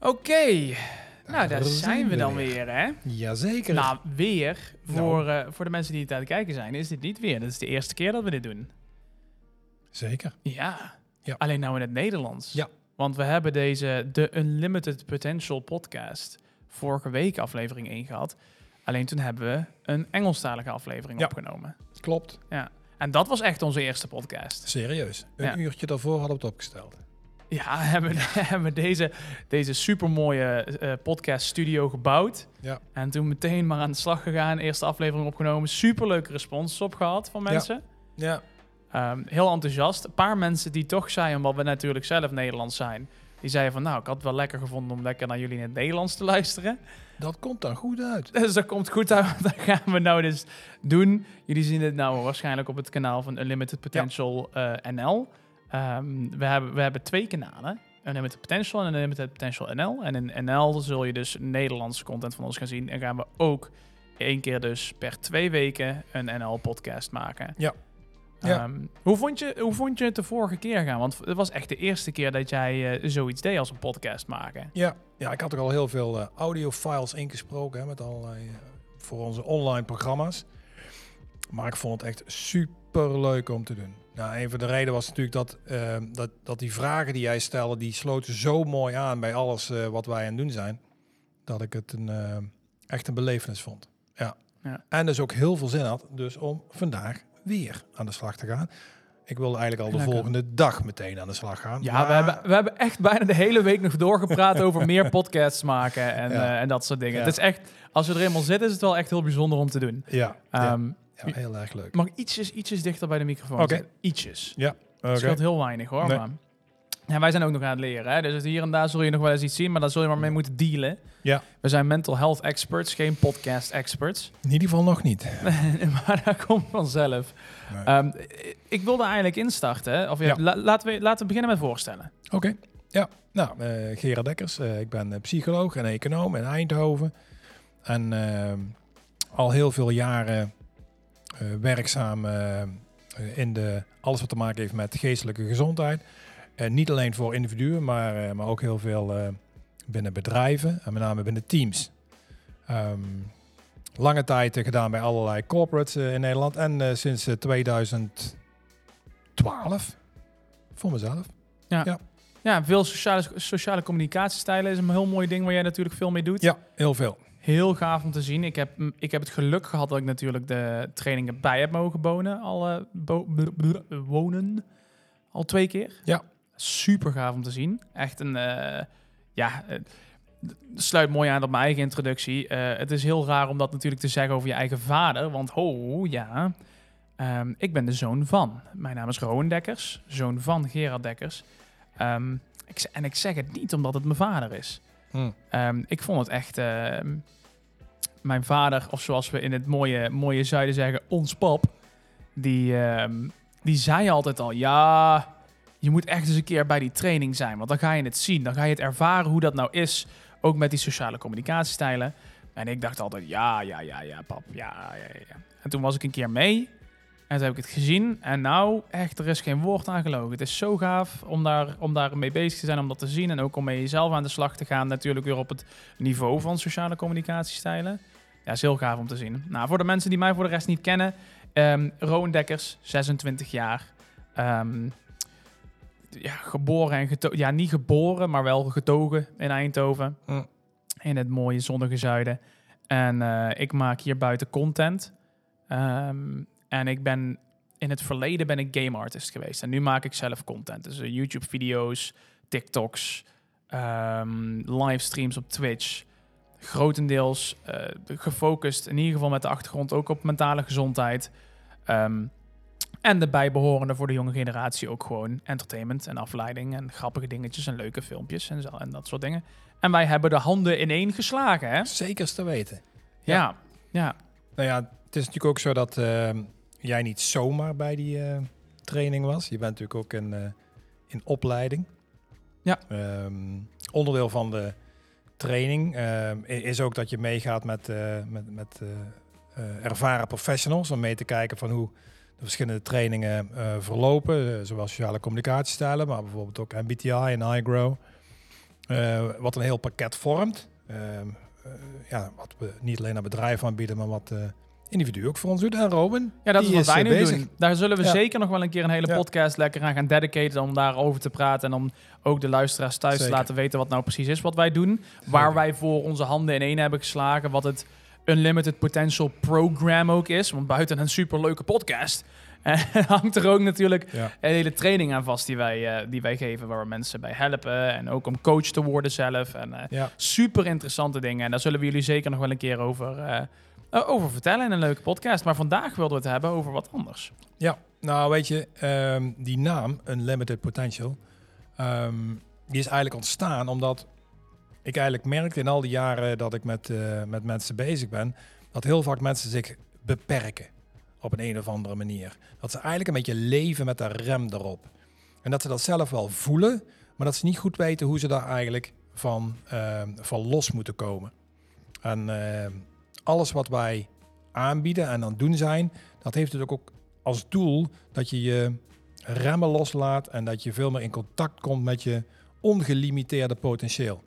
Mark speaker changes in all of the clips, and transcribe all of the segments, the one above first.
Speaker 1: Oké, nou daar zijn we dan
Speaker 2: weer.
Speaker 1: hè?
Speaker 2: Jazeker.
Speaker 1: Nou, weer. Voor, eh, voor de mensen die het aan het kijken zijn, is dit niet weer. Dit is de eerste keer dat we dit doen.
Speaker 2: Zeker.
Speaker 1: Ja.
Speaker 2: Ja.
Speaker 1: Alleen nou in het Nederlands.
Speaker 2: Ja.
Speaker 1: Want we hebben deze The Unlimited Potential podcast vorige week aflevering 1 gehad. Alleen toen hebben we een Engelstalige aflevering
Speaker 2: Ja.
Speaker 1: opgenomen.
Speaker 2: Klopt.
Speaker 1: En dat was echt onze eerste podcast.
Speaker 2: Serieus. Een
Speaker 1: Ja.
Speaker 2: uurtje daarvoor hadden we het opgesteld.
Speaker 1: Ja, hebben, hebben we deze, deze supermooie eh podcast studio gebouwd.
Speaker 2: Ja.
Speaker 1: En toen meteen maar aan de slag gegaan. Eerste aflevering opgenomen. Superleuke responses op gehad van
Speaker 2: Ja.
Speaker 1: mensen.
Speaker 2: Ja.
Speaker 1: Ehm, heel enthousiast. Een paar mensen die toch zeiden, omdat we natuurlijk zelf Nederlands zijn. Die zeiden van, nou, ik had het wel lekker gevonden om lekker naar jullie in het Nederlands te luisteren.
Speaker 2: Dat komt dan goed uit.
Speaker 1: Dus dat komt goed uit. Dat gaan we nou dus doen. Jullie zien het nou waarschijnlijk op het kanaal van Unlimited Potential eh, NL. Ehm, we, hebben, we hebben twee kanalen. Unlimited Potential en Unlimited Potential NL. En in NL zul je dus Nederlandse content van ons gaan zien. En gaan we ook één keer dus per twee weken een NL-podcast maken.
Speaker 2: Ja. Ja.
Speaker 1: Ehm, hoe, vond je, hoe vond je het de vorige keer gaan? Want het was echt de eerste keer dat jij eh, zoiets deed als een podcast maken.
Speaker 2: Ja. Ja, ik had ook al heel veel eh, audiofiles ingesproken hè, met allerlei eh, voor onze online programma's. Maar ik vond het echt super leuk om te doen. Nou, een van de redenen was natuurlijk dat, eh, dat, dat die vragen die jij stelde, die sloten zo mooi aan bij alles eh, wat wij aan het doen zijn. Dat ik het een, eh, echt een belevenis vond. Ja.
Speaker 1: Ja.
Speaker 2: En dus ook heel veel zin had dus om vandaag weer aan de slag te gaan. Ik wilde eigenlijk al de
Speaker 1: Lekker.
Speaker 2: volgende dag meteen aan de slag gaan.
Speaker 1: Ja,
Speaker 2: maar-
Speaker 1: we hebben, we hebben echt bijna de hele week nog doorgepraat over meer podcasts maken en,
Speaker 2: Ja.
Speaker 1: eh, en dat soort dingen.
Speaker 2: Ja.
Speaker 1: Het is echt, als we er eenmaal zitten, is het wel echt heel bijzonder om te doen.
Speaker 2: Ja, ja,
Speaker 1: Ehm,
Speaker 2: ja, heel erg leuk.
Speaker 1: Mag ik ietsjes, ietsjes dichter bij de microfoon
Speaker 2: Oké.
Speaker 1: Ietsjes.
Speaker 2: Oké.
Speaker 1: Het scheelt heel weinig hoor.
Speaker 2: Nee.
Speaker 1: Maar. Ja, wij zijn ook nog aan het leren. Hè? Dus hier en daar zul je nog wel eens iets zien, maar daar zul je maar mee moeten dealen.
Speaker 2: Ja.
Speaker 1: We zijn mental health experts, geen podcast experts.
Speaker 2: In ieder geval nog niet.
Speaker 1: maar dat komt vanzelf.
Speaker 2: Nee.
Speaker 1: Ehm, ik wilde eigenlijk instarten. hè. Of ja,
Speaker 2: Ja.
Speaker 1: la- laten, we, laten we beginnen met voorstellen.
Speaker 2: Oké. Ja, nou, eh Gerard Dekkers. eh, ik ben eh, psycholoog en econoom in Eindhoven. En eh, al heel veel jaren werkzaam eh, in de, alles wat te maken heeft met geestelijke gezondheid. En niet alleen voor individuen, maar, eh, maar ook heel veel eh, binnen bedrijven en met name binnen teams. Ehm, lange tijd eh, gedaan bij allerlei corporates eh, in Nederland en eh, sinds eh, 2012 voor mezelf.
Speaker 1: Ja, veel sociale, sociale communicatiestijlen is een heel mooi ding waar jij natuurlijk veel mee doet.
Speaker 2: Ja, heel veel.
Speaker 1: Heel gaaf om te zien. Ik heb, mm, ik heb het geluk gehad dat ik natuurlijk de trainingen bij heb mogen wonen. Al, bo- wonen. Al twee keer.
Speaker 2: Ja.
Speaker 1: Super gaaf om te zien. Echt een... eh, ja, eh, sluit mooi aan op mijn eigen introductie. Eh, het is heel raar om dat natuurlijk te zeggen over je eigen vader. Want ho, ja... Ehm, ik ben de zoon van. Mijn naam is Rowan Dekkers. Zoon van Gerard Dekkers. Ehm, ik, en ik zeg het niet omdat het mijn vader is.
Speaker 2: Hm.
Speaker 1: Ehm, ik vond het echt. Mijn vader, of zoals we in het mooie, mooie zuiden zeggen, ons pap. Die, ehm, die zei altijd al: Ja, je moet echt eens een keer bij die training zijn. Want dan ga je het zien. Dan ga je het ervaren hoe dat nou is. Ook met die sociale communicatiestijlen. En ik dacht altijd: Ja, ja, ja, ja, pap. Ja, ja, ja. En toen was ik een keer mee. En toen heb ik het gezien. En nou, echt, er is geen woord aan gelogen. Het is zo gaaf om daar, om daar mee bezig te zijn, om dat te zien. En ook om mee jezelf aan de slag te gaan. Natuurlijk weer op het niveau van sociale communicatiestijlen. Ja, is heel gaaf om te zien. Nou, voor de mensen die mij voor de rest niet kennen. ehm Rowan Dekkers, 26 jaar. Ehm, ja, geboren en getogen. Ja, niet geboren, maar wel getogen in Eindhoven. In het mooie zonnige zuiden. En eh, ik maak hier buiten content. Ehm, en ik ben in het verleden ben ik game artist geweest. En nu maak ik zelf content. Dus eh, YouTube video's, TikToks, ehm, livestreams op Twitch. Grotendeels eh, gefocust, in ieder geval met de achtergrond ook op mentale gezondheid. Ehm, en de bijbehorende voor de jonge generatie ook gewoon entertainment en afleiding en grappige dingetjes en leuke filmpjes en, zo, en dat soort dingen. En wij hebben de handen ineen geslagen, hè?
Speaker 2: Zekers te weten.
Speaker 1: Ja, ja.
Speaker 2: Nou ja, het is natuurlijk ook zo dat eh, jij niet zomaar bij die eh, training was. Je bent natuurlijk ook in, eh, in opleiding.
Speaker 1: Ja.
Speaker 2: Ehm, onderdeel van de training eh, i- is ook dat je meegaat met, eh, met, met ervaren professionals om mee te kijken van hoe de verschillende trainingen verlopen, eh, zowel sociale communicatiestijlen, maar bijvoorbeeld ook MBTI en iGrow. eh, wat een heel pakket vormt. Ehm, eh, ja, wat we niet alleen aan bedrijven aanbieden, maar wat individu ook voor ons doet. En Robin,
Speaker 1: Ja, dat
Speaker 2: die
Speaker 1: is wat wij
Speaker 2: eh,
Speaker 1: nu
Speaker 2: bezig.
Speaker 1: doen. Daar zullen we
Speaker 2: Ja.
Speaker 1: zeker nog wel een keer een hele
Speaker 2: Ja.
Speaker 1: podcast lekker aan gaan dedicaten om daarover te praten. En om ook de luisteraars thuis
Speaker 2: Zeker.
Speaker 1: te laten weten wat nou precies is wat wij doen. Waar wij voor onze handen in één hebben geslagen. Wat het Unlimited Potential Program ook is. Want buiten een superleuke podcast eh, hangt er ook natuurlijk
Speaker 2: Ja.
Speaker 1: een hele training aan vast die wij, eh, die wij geven. Waar we mensen bij helpen. En ook om coach te worden zelf. En eh,
Speaker 2: Ja,
Speaker 1: super interessante dingen. En daar zullen we jullie zeker nog wel een keer over, eh, over vertellen in een leuke podcast. Maar vandaag wilden we het hebben over wat anders.
Speaker 2: Ja, nou weet je, ehm, die naam, Unlimited Potential, ehm, die is eigenlijk ontstaan omdat ik eigenlijk merkte in al die jaren dat ik met, eh, met mensen bezig ben, dat heel vaak mensen zich beperken op een, een of andere manier. Dat ze eigenlijk een beetje leven met een rem erop. En dat ze dat zelf wel voelen, maar dat ze niet goed weten hoe ze daar eigenlijk van, ehm, van los moeten komen. En ehm, alles wat wij aanbieden en aan het doen zijn, dat heeft het ook, als doel dat je je remmen loslaat en dat je veel meer in contact komt met je ongelimiteerde potentieel.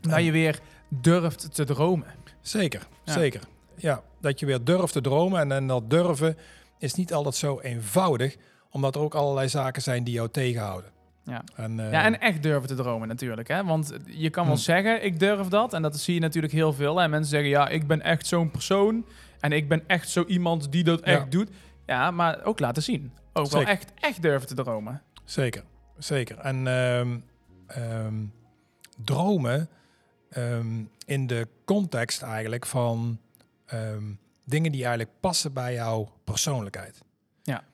Speaker 1: Dat je weer durft te dromen.
Speaker 2: Zeker,
Speaker 1: Ja.
Speaker 2: zeker. Ja, dat je weer durft te dromen en, en dat durven is niet altijd zo eenvoudig, omdat er ook allerlei zaken zijn die jou tegenhouden.
Speaker 1: Ja.
Speaker 2: En, eh,
Speaker 1: Ja, en echt durven te dromen natuurlijk. Hè? Want je kan wel
Speaker 2: Hm.
Speaker 1: zeggen, ik durf dat. En dat zie je natuurlijk heel veel. En mensen zeggen, ja, ik ben echt zo'n persoon. En ik ben echt zo iemand die dat echt
Speaker 2: Ja.
Speaker 1: doet. Ja, maar ook laten zien. Ook wel echt, echt durven te dromen.
Speaker 2: Zeker, zeker. En ehm, ehm, dromen ehm, in de context eigenlijk van dingen die eigenlijk passen bij jouw persoonlijkheid.
Speaker 1: Ja.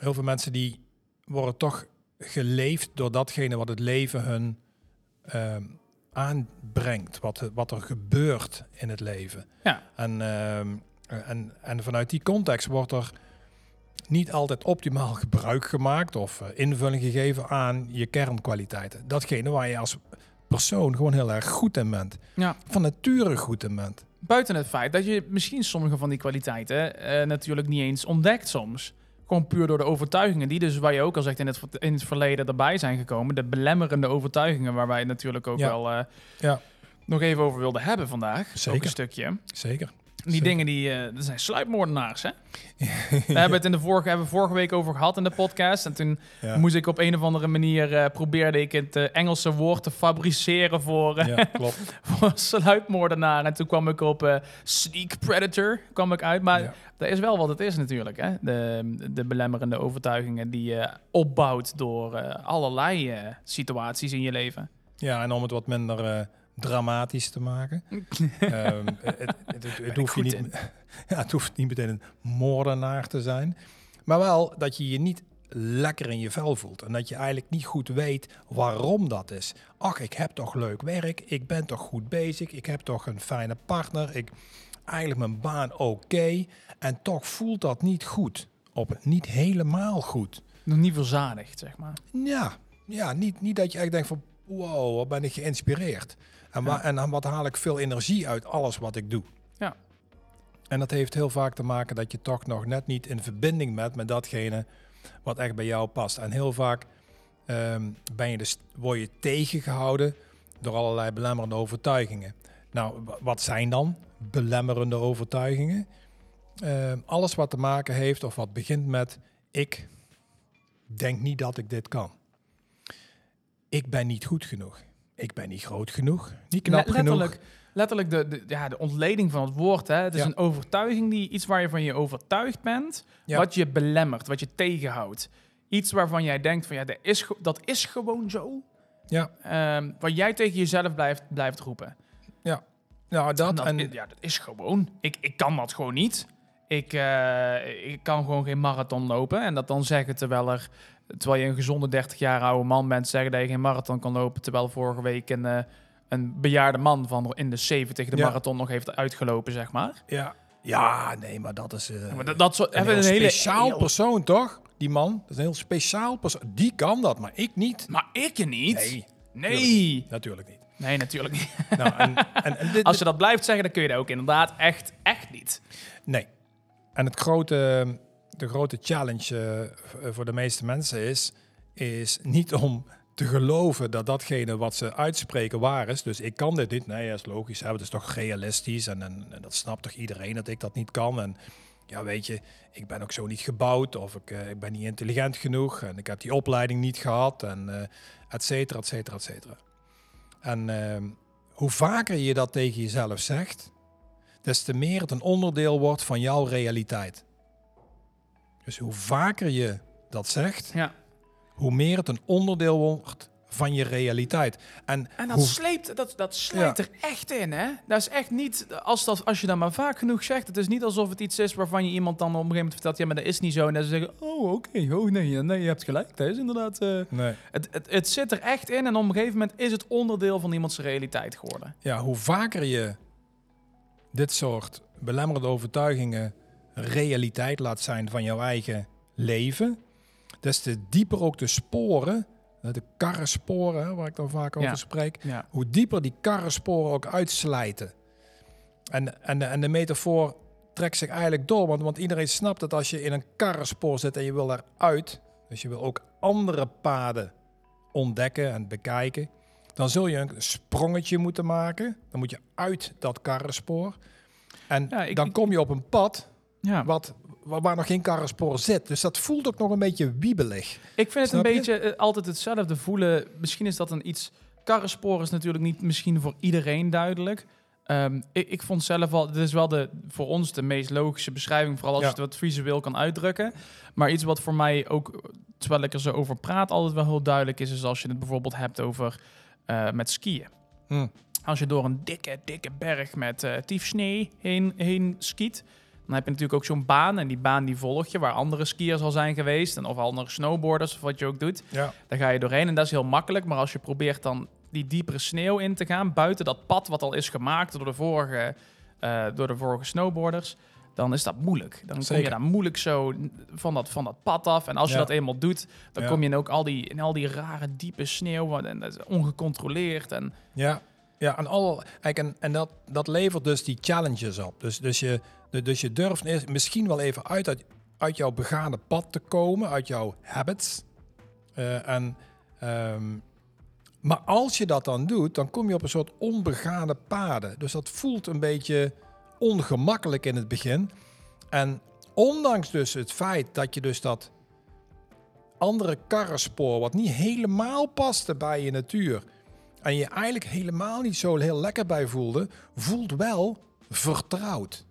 Speaker 2: Heel veel mensen die worden toch geleefd door datgene wat het leven hun ehm, aanbrengt, wat, wat er gebeurt in het leven.
Speaker 1: Ja.
Speaker 2: En, ehm, en, en vanuit die context wordt er niet altijd optimaal gebruik gemaakt of eh, invulling gegeven aan je kernkwaliteiten. Datgene waar je als persoon gewoon heel erg goed in bent.
Speaker 1: Ja.
Speaker 2: Van nature goed in bent.
Speaker 1: Buiten het feit dat je misschien sommige van die kwaliteiten eh, natuurlijk niet eens ontdekt soms. Gewoon puur door de overtuigingen die dus, waar je ook al zegt, in het, in het verleden erbij zijn gekomen. De belemmerende overtuigingen waar wij het natuurlijk ook
Speaker 2: Ja.
Speaker 1: wel eh,
Speaker 2: Ja.
Speaker 1: nog even over wilden hebben vandaag. Ook
Speaker 2: Zeker.
Speaker 1: een stukje.
Speaker 2: Zeker.
Speaker 1: Die
Speaker 2: Zeker.
Speaker 1: dingen die, eh dat zijn sluipmoordenaars, hè? We hebben het in de vorige, hebben we vorige week over gehad in de podcast. En toen
Speaker 2: Ja.
Speaker 1: moest ik op een of andere manier, eh, probeerde ik het eh, Engelse woord te fabriceren voor,
Speaker 2: Ja, klopt.
Speaker 1: voor sluipmoordenaar. En toen kwam ik op sneak predator, kwam ik uit. Maar
Speaker 2: Ja.
Speaker 1: dat is wel wat het is natuurlijk, hè? De, de belemmerende overtuigingen die je opbouwt door allerlei situaties in je leven.
Speaker 2: Ja, en om het wat minder dramatisch te maken. Ehm, het, het, het, het
Speaker 1: ik
Speaker 2: hoeft niet, ja, het hoeft niet meteen een moordenaar te zijn. Maar wel dat je je niet lekker in je vel voelt. En dat je eigenlijk niet goed weet waarom dat is. Ach, ik heb toch leuk werk. Ik ben toch goed bezig. Ik heb toch een fijne partner. Ik eigenlijk mijn baan oké. En toch voelt dat niet goed. Op, niet helemaal goed.
Speaker 1: Nog niet verzadigd, zeg maar.
Speaker 2: Ja, ja niet, niet dat je echt denkt van... Wow, wat ben ik geïnspireerd. En,
Speaker 1: Ja.
Speaker 2: en wat haal ik veel energie uit alles wat ik doe.
Speaker 1: Ja.
Speaker 2: En dat heeft heel vaak te maken dat je toch nog net niet in verbinding bent met datgene wat echt bij jou past. En heel vaak ehm, ben je dus, word je tegengehouden door allerlei belemmerende overtuigingen. Nou, wa- wat zijn dan belemmerende overtuigingen? Ehm, alles wat te maken heeft of wat begint met ik denk niet dat ik dit kan. Ik ben niet goed genoeg. Ik ben niet groot genoeg. Niet knap
Speaker 1: Le-
Speaker 2: genoeg.
Speaker 1: letterlijk, letterlijk de, de, ja, de ontleding van het woord. Hè? Het is
Speaker 2: Ja.
Speaker 1: een overtuiging, die, iets waar je van je overtuigd bent,
Speaker 2: Ja.
Speaker 1: wat je belemmert, wat je tegenhoudt. Iets waarvan jij denkt van ja, dat is, dat is gewoon zo.
Speaker 2: Ja,
Speaker 1: Ehm waar jij tegen jezelf blijft, blijft roepen.
Speaker 2: nou dat.
Speaker 1: dat,
Speaker 2: en,
Speaker 1: ja, dat is gewoon. Ik, ik kan dat gewoon niet. Ik, eh, ik kan gewoon geen marathon lopen. En dat dan zeggen terwijl er... Terwijl je een gezonde 30 jaar oude man bent, zeggen dat je geen marathon kan lopen. Terwijl vorige week een, eh, een bejaarde man van in de 70 de
Speaker 2: Ja.
Speaker 1: marathon nog heeft uitgelopen, zeg maar.
Speaker 2: ja, ja, nee, maar dat is eh,
Speaker 1: Maar dat, dat soort,
Speaker 2: een, heel
Speaker 1: een hele
Speaker 2: speciaal
Speaker 1: heel-
Speaker 2: persoon, toch? Die man, dat is een heel speciaal persoon. Die kan dat, maar ik niet.
Speaker 1: Maar ik niet.
Speaker 2: Nee,
Speaker 1: Nee.
Speaker 2: natuurlijk niet.
Speaker 1: Nee, natuurlijk niet.
Speaker 2: Nou, en, en, en dit,
Speaker 1: Als je dat blijft zeggen, dan kun je dat ook inderdaad echt, echt niet.
Speaker 2: Nee. En het grote, de grote challenge eh, v- voor de meeste mensen is, is niet om te geloven dat datgene wat ze uitspreken waar is. Dus ik kan dit niet. Nee, dat is logisch. Het is toch realistisch. En, en, dat snapt toch iedereen dat ik dat niet kan. En ja, weet je, ik ben ook zo niet gebouwd. Of ik, eh, ik ben niet intelligent genoeg. En ik heb die opleiding niet gehad. En eh et cetera, et cetera, et cetera. En ehm, hoe vaker je dat tegen jezelf zegt, des te meer het een onderdeel wordt van jouw realiteit. Dus hoe vaker je dat zegt,
Speaker 1: Ja.
Speaker 2: hoe meer het een onderdeel wordt van je realiteit. En,
Speaker 1: En dat
Speaker 2: hoe-
Speaker 1: sleept, dat, dat slijt
Speaker 2: Ja.
Speaker 1: er echt in, hè? Dat is echt niet, als, dat, als je dat maar vaak genoeg zegt, het is niet alsof het iets is waarvan je iemand dan op een gegeven moment vertelt, ja, maar dat is niet zo. En dan ze zeggen, oh, oké, oh, nee, nee, je hebt gelijk, dat is inderdaad... eh,
Speaker 2: nee.
Speaker 1: het, het, het zit er echt in en op een gegeven moment is het onderdeel van iemands realiteit geworden.
Speaker 2: ja, hoe vaker je dit soort belemmerende overtuigingen realiteit laat zijn van jouw eigen leven, des te dieper ook de sporen, de karrensporen, waar ik dan vaak over
Speaker 1: Ja.
Speaker 2: spreek,
Speaker 1: Ja.
Speaker 2: hoe dieper die karrensporen ook uitslijten. En, en, de, en de metafoor trekt zich eigenlijk door, want, want iedereen snapt dat als je in een karrenspoor zit en je wil eruit, dus je wil ook andere paden ontdekken en bekijken, dan zul je een sprongetje moeten maken. Dan moet je uit dat karrenspoor. En
Speaker 1: Ja, ik-
Speaker 2: dan kom je op een pad
Speaker 1: Ja.
Speaker 2: wat, waar, nog geen karrenspoor zit. Dus dat voelt ook nog een beetje wiebelig.
Speaker 1: Ik vind het een
Speaker 2: je?
Speaker 1: beetje eh, altijd hetzelfde voelen. Misschien is dat een iets... Karrenspoor is natuurlijk niet misschien voor iedereen duidelijk. Ehm, ik, ik vond zelf al... Dit is wel de, voor ons de meest logische beschrijving. Vooral als
Speaker 2: Ja.
Speaker 1: je het wat visueel kan uitdrukken. Maar iets wat voor mij ook, terwijl ik er zo over praat... altijd wel heel duidelijk is... is als je het bijvoorbeeld hebt over eh, met skiën.
Speaker 2: Hm.
Speaker 1: Als je door een dikke, dikke berg met eh tief sneeuw heen, heen skiet... Dan heb je natuurlijk ook zo'n baan. En die baan die volg je waar andere skiers al zijn geweest. En of andere snowboarders of wat je ook doet.
Speaker 2: Ja.
Speaker 1: Daar ga je doorheen en dat is heel makkelijk. Maar als je probeert dan die diepere sneeuw in te gaan, buiten dat pad wat al is gemaakt door de vorige, eh, door de vorige snowboarders, dan is dat moeilijk. Dan kom je daar moeilijk zo van dat, van dat pad af. En als je dat eenmaal doet, dan
Speaker 2: Ja.
Speaker 1: kom je in ook al die, in al die rare diepe sneeuw. En dat is ongecontroleerd. En
Speaker 2: Ja, ja en, al, en, en dat, dat levert dus die challenges op. Dus, dus, je, dus je durft misschien wel even uit, uit, uit jouw begane pad te komen, uit jouw habits. Eh, en, ehm, maar als je dat dan doet, dan kom je op een soort onbegane paden. Dus dat voelt een beetje ongemakkelijk in het begin. En ondanks dus het feit dat je dus dat andere karrenspoor, wat niet helemaal paste bij je natuur, en je eigenlijk helemaal niet zo heel lekker bij voelde, voelt wel vertrouwd.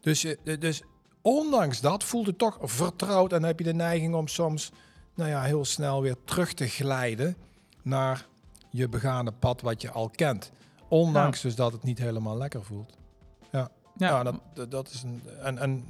Speaker 2: Dus, je- dus ondanks dat voelt het toch vertrouwd en heb je de neiging om soms nou ja, heel snel weer terug te glijden naar je begane pad wat je al kent. Ondanks dus dat het niet helemaal lekker voelt. Ja,
Speaker 1: ja,
Speaker 2: dat, dat, dat is een, en, en,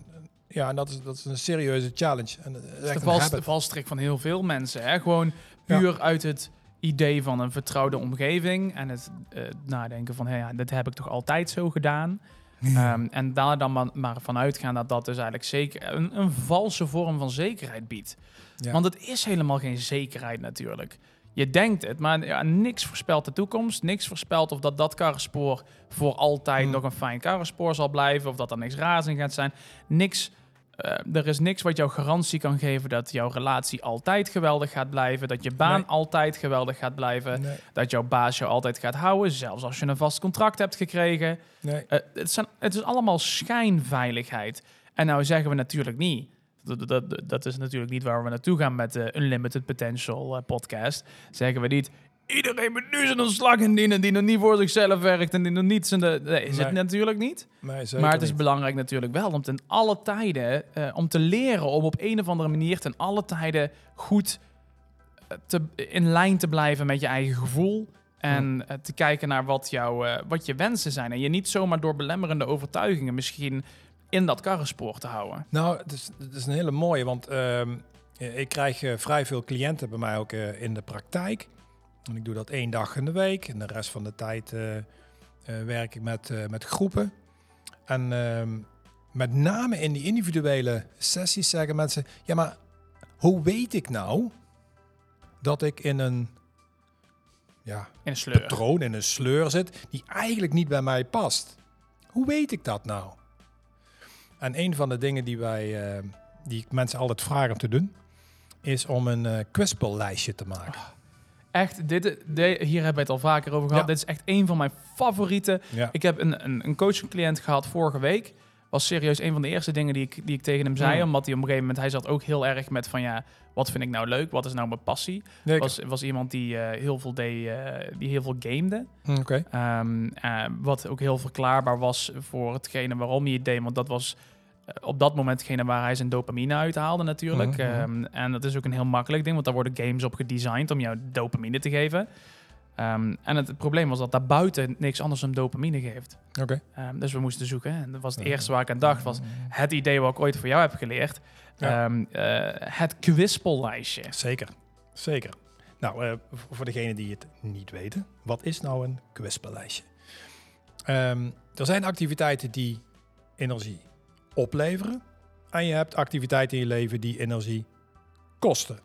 Speaker 2: ja, en dat, is, dat is een serieuze challenge. En, dat is
Speaker 1: dat is de, valstrik van heel veel mensen. Hè? Gewoon
Speaker 2: Ja.
Speaker 1: puur uit het idee van een vertrouwde omgeving. En het eh, nadenken van, hé, ja, dit heb ik toch altijd zo gedaan. Ehm, en daar dan maar, maar vanuit gaan dat dat dus eigenlijk zeker een, een valse vorm van zekerheid biedt.
Speaker 2: Ja.
Speaker 1: Want het is helemaal geen zekerheid natuurlijk. Je denkt het, maar ja, niks voorspelt de toekomst. Niks voorspelt of dat dat karrenspoor voor altijd
Speaker 2: Hmm.
Speaker 1: nog een fijn karrenspoor zal blijven. Of dat er niks raars in gaat zijn. Niks, eh, er is niks wat jou garantie kan geven dat jouw relatie altijd geweldig gaat blijven. Dat je baan
Speaker 2: Nee.
Speaker 1: altijd geweldig gaat blijven.
Speaker 2: Nee,
Speaker 1: Dat jouw baas jou altijd gaat houden. Zelfs als je een vast contract hebt gekregen.
Speaker 2: nee.
Speaker 1: Eh, het, zijn, het is allemaal schijnveiligheid. En nou zeggen we natuurlijk niet. Dat, dat, dat is natuurlijk niet waar we naartoe gaan met de Unlimited Potential eh, podcast. Zeggen we niet. Iedereen moet nu zijn ontslag indienen die nog niet voor zichzelf werkt en die nog niet zijn. De, nee, is het natuurlijk niet.
Speaker 2: nee
Speaker 1: maar het is
Speaker 2: niet.
Speaker 1: belangrijk natuurlijk wel om ten alle tijden eh, om te leren om op een of andere manier ten alle tijden goed eh, te, in lijn te blijven met je eigen gevoel. En eh, te kijken naar wat, jouw, wat je wensen zijn. En je niet zomaar door belemmerende overtuigingen misschien in dat karrenspoor te houden.
Speaker 2: Nou, het is, het is een hele mooie, want ehm, ik krijg vrij veel cliënten bij mij ook in de praktijk. En ik doe dat één dag in de week. En de rest van de tijd eh, eh, werk ik met, eh, met groepen. En ehm, met name in die individuele sessies zeggen mensen... Ja, maar hoe weet ik nou dat ik in een ja,
Speaker 1: In een sleur.
Speaker 2: patroon, in een sleur zit... die eigenlijk niet bij mij past? Hoe weet ik dat nou? En een van de dingen die, wij, die ik mensen altijd vraag om te doen... is om een kwispellijstje te maken.
Speaker 1: Echt, dit, hier hebben we het al vaker over gehad.
Speaker 2: Ja.
Speaker 1: Dit is echt een van mijn favorieten.
Speaker 2: Ja.
Speaker 1: Ik heb een, een, een coaching-cliënt gehad vorige week. Was serieus een van de eerste dingen die ik, die ik tegen hem zei. Omdat hij op een gegeven moment, hij zat ook heel erg met van ja, wat vind ik nou leuk? Wat is nou mijn passie? Was, was iemand die eh, heel veel deed, eh, die heel veel gamede.
Speaker 2: Hm, Oké.
Speaker 1: Ehm, eh, wat ook heel verklaarbaar was voor hetgene waarom hij het deed. Want dat was op dat moment hetgene waar hij zijn dopamine uithaalde natuurlijk.
Speaker 2: Mhm, mhm.
Speaker 1: Ehm, en dat is ook een heel makkelijk ding, want daar worden games op gedesigned om jou dopamine te geven. Ehm, en het, probleem was dat daarbuiten niks anders hem dopamine geeft.
Speaker 2: Oké.
Speaker 1: Ehm, dus we moesten zoeken. En dat was het
Speaker 2: Ja.
Speaker 1: eerste waar ik aan dacht, was het idee wat ik ooit voor jou heb geleerd.
Speaker 2: Ja.
Speaker 1: Eh, het kwispellijstje.
Speaker 2: Zeker, zeker. Nou, eh, voor degenen die het niet weten, wat is nou een kwispellijstje? Er zijn activiteiten die energie opleveren. En je hebt activiteiten in je leven die energie kosten.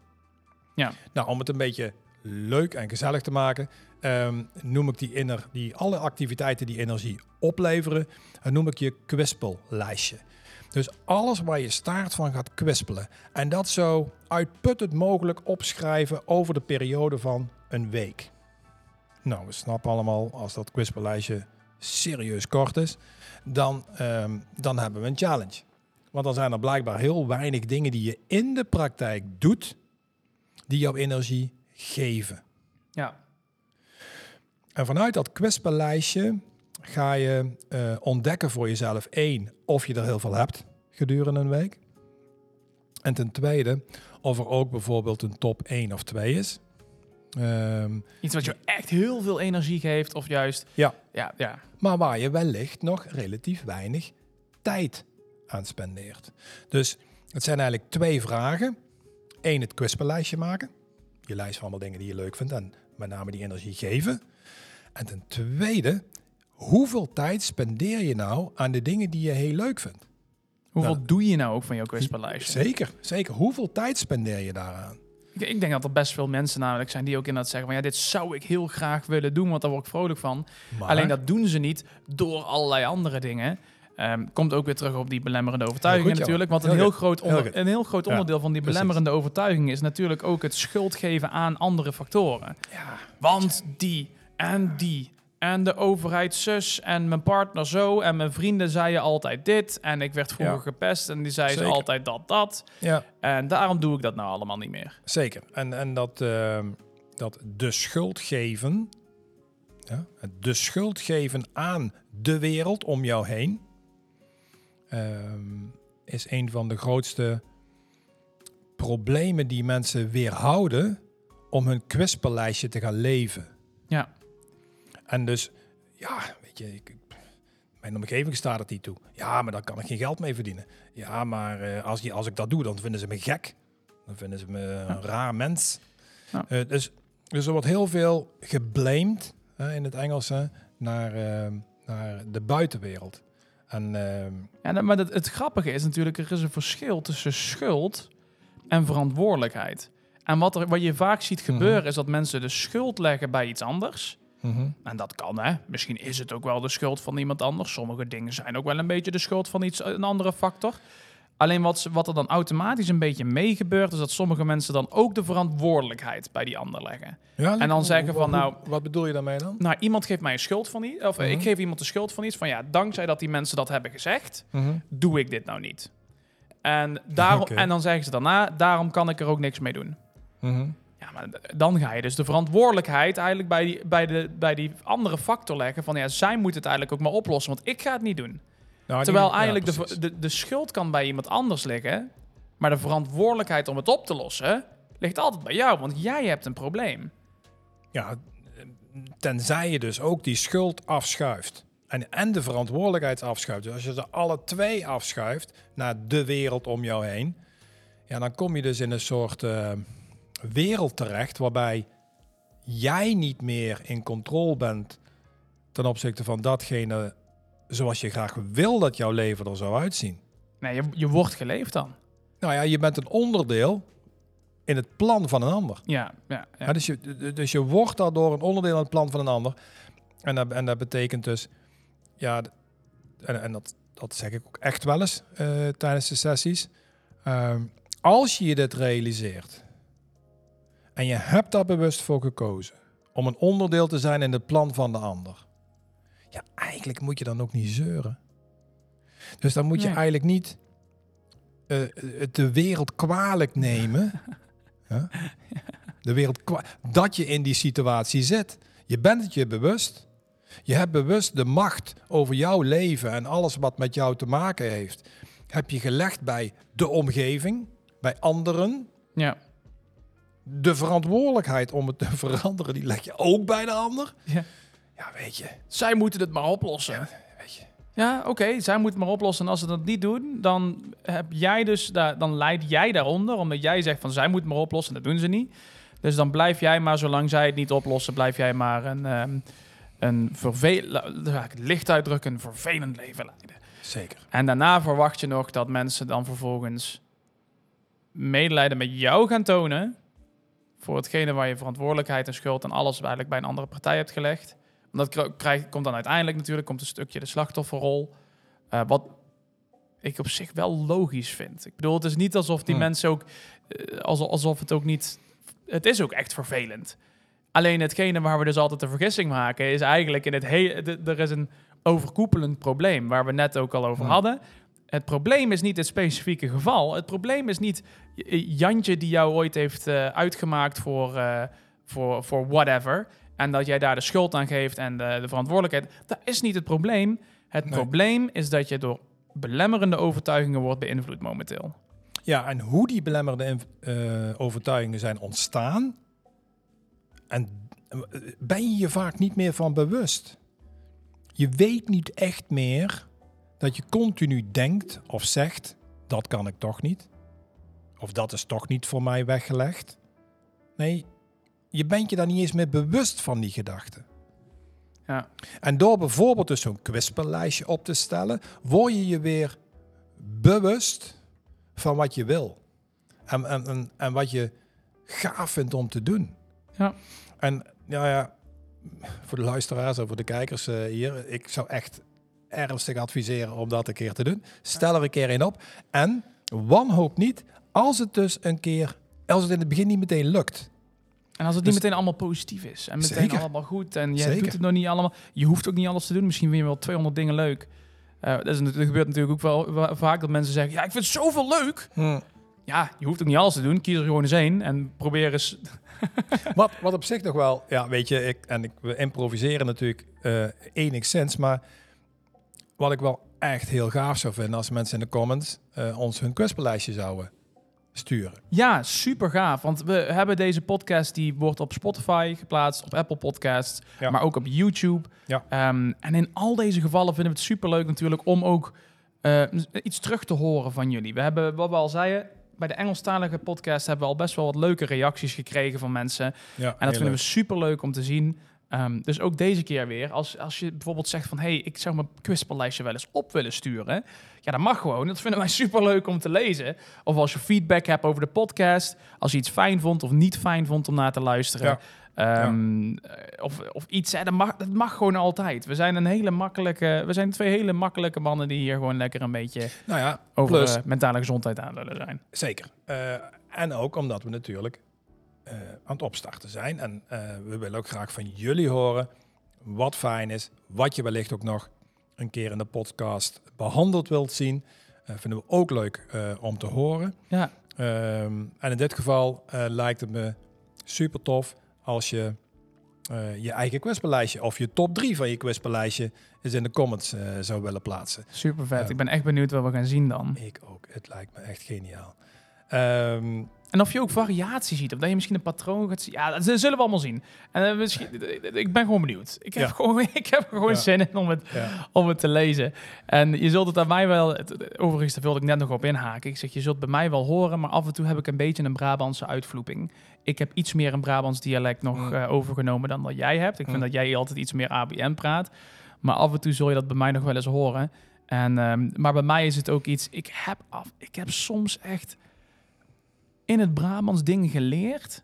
Speaker 1: Ja.
Speaker 2: Nou, om het een beetje leuk en gezellig te maken, ehm, noem ik die, inner, die alle activiteiten die energie opleveren, dan noem ik je kwispellijstje. Dus alles waar je staart van gaat kwispelen. En dat zo uitputtend mogelijk opschrijven over de periode van een week. Nou, we snappen allemaal, als dat kwispellijstje serieus kort is, dan, ehm, dan hebben we een challenge. Want dan zijn er blijkbaar heel weinig dingen die je in de praktijk doet, die jouw energie geven.
Speaker 1: Ja.
Speaker 2: En vanuit dat kwispellijstje ga je eh, ontdekken voor jezelf één, of je er heel veel hebt gedurende een week. En ten tweede, of er ook bijvoorbeeld een top 1 of 2 is. Ehm,
Speaker 1: Iets wat je echt heel veel energie geeft, of juist...
Speaker 2: Ja.
Speaker 1: Ja, ja.
Speaker 2: maar waar je wellicht nog relatief weinig tijd aan spendeert. Dus het zijn eigenlijk twee vragen. Eén, het kwispellijstje maken. Je lijst van allemaal dingen die je leuk vindt en met name die energie geven. En ten tweede, hoeveel tijd spendeer je nou aan de dingen die je heel leuk vindt?
Speaker 1: Hoeveel
Speaker 2: Nou,
Speaker 1: doe je nou ook van jouw kwispellijstje?
Speaker 2: Zeker, zeker. Hoeveel tijd spendeer je daaraan?
Speaker 1: Ik, ik denk dat er best veel mensen namelijk zijn die ook inderdaad zeggen van ja, dit zou ik heel graag willen doen, want daar word ik vrolijk van.
Speaker 2: Maar,
Speaker 1: Alleen dat doen ze niet door allerlei andere dingen. Ehm, komt ook weer terug op die belemmerende overtuigingen
Speaker 2: goed,
Speaker 1: natuurlijk. Want een
Speaker 2: Heel
Speaker 1: groot, onder, een heel groot
Speaker 2: Ja,
Speaker 1: onderdeel van die
Speaker 2: precies.
Speaker 1: belemmerende overtuiging is natuurlijk ook het schuld geven aan andere factoren.
Speaker 2: Ja,
Speaker 1: Want die en die en de overheid zus en mijn partner zo en mijn vrienden zeiden altijd dit en ik werd vroeger
Speaker 2: Ja.
Speaker 1: gepest en die zeiden altijd dat dat
Speaker 2: ja
Speaker 1: en daarom doe ik dat nou allemaal niet meer.
Speaker 2: zeker. En, en dat, ehm, dat de schuld geven, ja, de schuld geven aan de wereld om jou heen, ehm, is een van de grootste problemen die mensen weerhouden om hun kwispellijstje te gaan leven.
Speaker 1: Ja.
Speaker 2: En dus, ja, weet je, ik, mijn omgeving staat het niet toe. Ja, maar daar kan ik geen geld mee verdienen. Ja, maar eh, als, je, als ik dat doe, dan vinden ze me gek. Dan vinden ze me een raar mens.
Speaker 1: Ja.
Speaker 2: Eh, dus, dus er wordt heel veel geblamed in het Engels naar, eh, naar de buitenwereld. En ehm,
Speaker 1: Ja, maar het, het grappige is natuurlijk, er is een verschil tussen schuld en verantwoordelijkheid. En wat, er, wat je vaak ziet
Speaker 2: Mhm.
Speaker 1: gebeuren, is dat mensen de schuld leggen bij iets anders.
Speaker 2: Mhm,
Speaker 1: En dat kan, hè. Misschien is het ook wel de schuld van iemand anders. Sommige dingen zijn ook wel een beetje de schuld van iets, een andere factor. Alleen wat, wat er dan automatisch een beetje mee gebeurt, is dat sommige mensen dan ook de verantwoordelijkheid bij die ander leggen.
Speaker 2: ja,
Speaker 1: En dan zeggen van, nou-
Speaker 2: Wat bedoel je daarmee dan?
Speaker 1: Nou, iemand geeft mij een schuld van iets, of eh,
Speaker 2: Mhm.
Speaker 1: ik geef iemand de schuld van iets, van ja, dankzij dat die mensen dat hebben gezegd,
Speaker 2: Mhm,
Speaker 1: doe ik dit nou niet. En, daarom, en dan zeggen ze daarna, daarom kan ik er ook niks mee doen.
Speaker 2: mhm.
Speaker 1: Ja, maar dan ga je dus de verantwoordelijkheid eigenlijk bij die, bij de, bij die andere factor leggen. Van ja, zij moet het eigenlijk ook maar oplossen, want ik ga het niet doen.
Speaker 2: Nou,
Speaker 1: Terwijl
Speaker 2: die- ja,
Speaker 1: eigenlijk de, de, de schuld kan bij iemand anders liggen. Maar de verantwoordelijkheid om het op te lossen ligt altijd bij jou, want jij hebt een probleem.
Speaker 2: Ja, tenzij je dus ook die schuld afschuift. En, en de verantwoordelijkheid afschuift. Dus als je ze alle twee afschuift naar de wereld om jou heen. Ja, dan kom je dus in een soort eh, wereld terecht waarbij jij niet meer in controle bent ten opzichte van datgene zoals je graag wil dat jouw leven er zou uitzien.
Speaker 1: Nee, je, je wordt geleefd dan.
Speaker 2: Nou ja, je bent een onderdeel in het plan van een ander.
Speaker 1: Ja, ja, ja.
Speaker 2: Ja, dus, je, dus je wordt daardoor een onderdeel aan het plan van een ander. En dat, en dat betekent dus, ja, en, en dat, dat zeg ik ook echt wel eens eh, tijdens de sessies. Ehm, als je je dit realiseert, En je hebt daar bewust voor gekozen. Om een onderdeel te zijn in het plan van de ander. Ja, eigenlijk moet je dan ook niet zeuren. Dus dan moet je eigenlijk niet het de wereld kwalijk nemen. Huh? De wereld dat je in die situatie zit. Je bent het je bewust. Je hebt bewust de macht over jouw leven en alles wat met jou te maken heeft. Heb je gelegd bij de omgeving, bij anderen.
Speaker 1: Ja.
Speaker 2: De verantwoordelijkheid om het te veranderen, die leg je ook bij de ander.
Speaker 1: Ja.
Speaker 2: Ja, weet je.
Speaker 1: Zij moeten het maar oplossen.
Speaker 2: weet je.
Speaker 1: Ja, oké, zij moeten het maar oplossen. En als ze dat niet doen, dan heb jij dus dan leid jij daaronder, omdat jij zegt van zij moeten het maar oplossen. Dat doen ze niet. Dus dan blijf jij maar, zolang zij het niet oplossen, blijf jij maar een, ehm een vervelend, het licht uitdrukken, een vervelend leven leiden.
Speaker 2: Zeker.
Speaker 1: En daarna verwacht je nog dat mensen dan vervolgens medelijden met jou gaan tonen voor hetgene waar je verantwoordelijkheid en schuld en alles eigenlijk bij een andere partij hebt gelegd. Dat kri- krijg, komt dan uiteindelijk natuurlijk komt een stukje de slachtofferrol. Eh, wat ik op zich wel logisch vind. Ik bedoel, het is niet alsof die
Speaker 2: Hmm.
Speaker 1: mensen ook, eh, alsof, alsof het ook niet, het is ook echt vervelend. Alleen hetgene waar we dus altijd de vergissing maken is eigenlijk in het hele, er is een overkoepelend probleem waar we net ook al over
Speaker 2: Hmm.
Speaker 1: hadden. Het probleem is niet het specifieke geval. Het probleem is niet J- Jantje die jou ooit heeft eh, uitgemaakt voor, eh, voor, voor whatever. En dat jij daar de schuld aan geeft en de, de verantwoordelijkheid. Dat is niet het probleem. Het
Speaker 2: Nee.
Speaker 1: probleem is dat je door belemmerende overtuigingen wordt beïnvloed momenteel.
Speaker 2: Ja, en hoe die belemmerende eh, overtuigingen zijn ontstaan. En eh, ben je je vaak niet meer van bewust. Je weet niet echt meer dat je continu denkt of zegt: dat kan ik toch niet. Of dat is toch niet voor mij weggelegd. Nee, je bent je daar niet eens meer bewust van die gedachten.
Speaker 1: Ja.
Speaker 2: En door bijvoorbeeld dus zo'n kwispellijstje op te stellen, word je je weer bewust van wat je wil. En, en, en, en wat je gaaf vindt om te doen.
Speaker 1: Ja.
Speaker 2: En ja, ja, voor de luisteraars en voor de kijkers eh, hier, ik zou echt ernstig adviseren om dat een keer te doen. Stel er een keer in op. En wanhoop niet als het dus een keer, als het in het begin niet meteen lukt.
Speaker 1: En als het niet
Speaker 2: Dus-
Speaker 1: meteen allemaal positief is en meteen
Speaker 2: Zeker.
Speaker 1: allemaal goed en je
Speaker 2: Zeker.
Speaker 1: doet het nog niet allemaal, je hoeft ook niet alles te doen. Misschien vind je wel 200 dingen leuk. Eh, dat, is, dat gebeurt natuurlijk ook wel vaak dat mensen zeggen: Ja, ik vind het zoveel leuk. Ja, je hoeft ook niet alles te doen. Kies er gewoon eens één en probeer eens.
Speaker 2: Wat, wat op zich nog wel, ja, weet je, ik, en ik, we improviseren natuurlijk eh enigszins, maar wat ik wel echt heel gaaf zou vinden als mensen in de comments eh, ons hun kwispellijstje zouden sturen.
Speaker 1: Ja, super gaaf. Want we hebben deze podcast, die wordt op Spotify geplaatst, op Apple Podcasts,
Speaker 2: Ja.
Speaker 1: maar ook op YouTube.
Speaker 2: Ja.
Speaker 1: Ehm, en in al deze gevallen vinden we het super leuk natuurlijk om ook eh, iets terug te horen van jullie. We hebben, wat we al zeiden, bij de Engelstalige podcast hebben we al best wel wat leuke reacties gekregen van mensen.
Speaker 2: Ja,
Speaker 1: En dat vinden we super leuk om te zien. Ehm, dus ook deze keer weer. Als, als je bijvoorbeeld zegt van... hey, ik zou mijn kwispellijstje wel eens op willen sturen. Ja, dat mag gewoon. Dat vinden wij super leuk om te lezen. Of als je feedback hebt over de podcast. Als je iets fijn vond of niet fijn vond om naar te luisteren.
Speaker 2: Ja.
Speaker 1: Ehm, eh, Of, of iets, hè, dat, mag, dat mag gewoon altijd. We zijn een hele makkelijke... We zijn twee hele makkelijke mannen die hier gewoon lekker een beetje...
Speaker 2: Nou ja,
Speaker 1: over
Speaker 2: Plus-
Speaker 1: eh, mentale gezondheid aan willen zijn.
Speaker 2: zeker. Eh, en ook omdat we natuurlijk eh, aan het opstarten zijn. En eh, we willen ook graag van jullie horen wat fijn is, wat je wellicht ook nog een keer in de podcast behandeld wilt zien. Eh, vinden we ook leuk om te horen.
Speaker 1: Ja,
Speaker 2: Ehm, en in dit geval lijkt het me super tof als je je eigen quizbelijstje of je top 3 van je quizbelijstje eens in de comments zou willen plaatsen.
Speaker 1: super vet.
Speaker 2: Ja.
Speaker 1: Ik ben echt benieuwd wat we gaan zien dan.
Speaker 2: Ik ook. Het lijkt me echt geniaal. Ehm,
Speaker 1: En of je ook variatie ziet, of dat je misschien een patroon gaat zien. Ja, dat zullen we allemaal zien. En eh, misschien, ik ben gewoon benieuwd. Ik heb
Speaker 2: Ja.
Speaker 1: gewoon, ik heb gewoon
Speaker 2: Ja.
Speaker 1: zin in om het,
Speaker 2: ja.
Speaker 1: om het te lezen. En je zult het aan mij wel, het- overigens, daar wilde ik net nog op inhaken. Ik zeg, je zult bij mij wel horen, maar af en toe heb ik een beetje een Brabantse uitvloeping. Ik heb iets meer een Brabants dialect nog
Speaker 2: Mm.
Speaker 1: eh, overgenomen dan dat jij hebt. Ik vind
Speaker 2: Mm.
Speaker 1: dat jij altijd iets meer ABN praat. Maar af en toe zul je dat bij mij nog wel eens horen. En, ehm, maar bij mij is het ook iets, ik heb, af, ik heb soms echt in het Brabants dingen geleerd.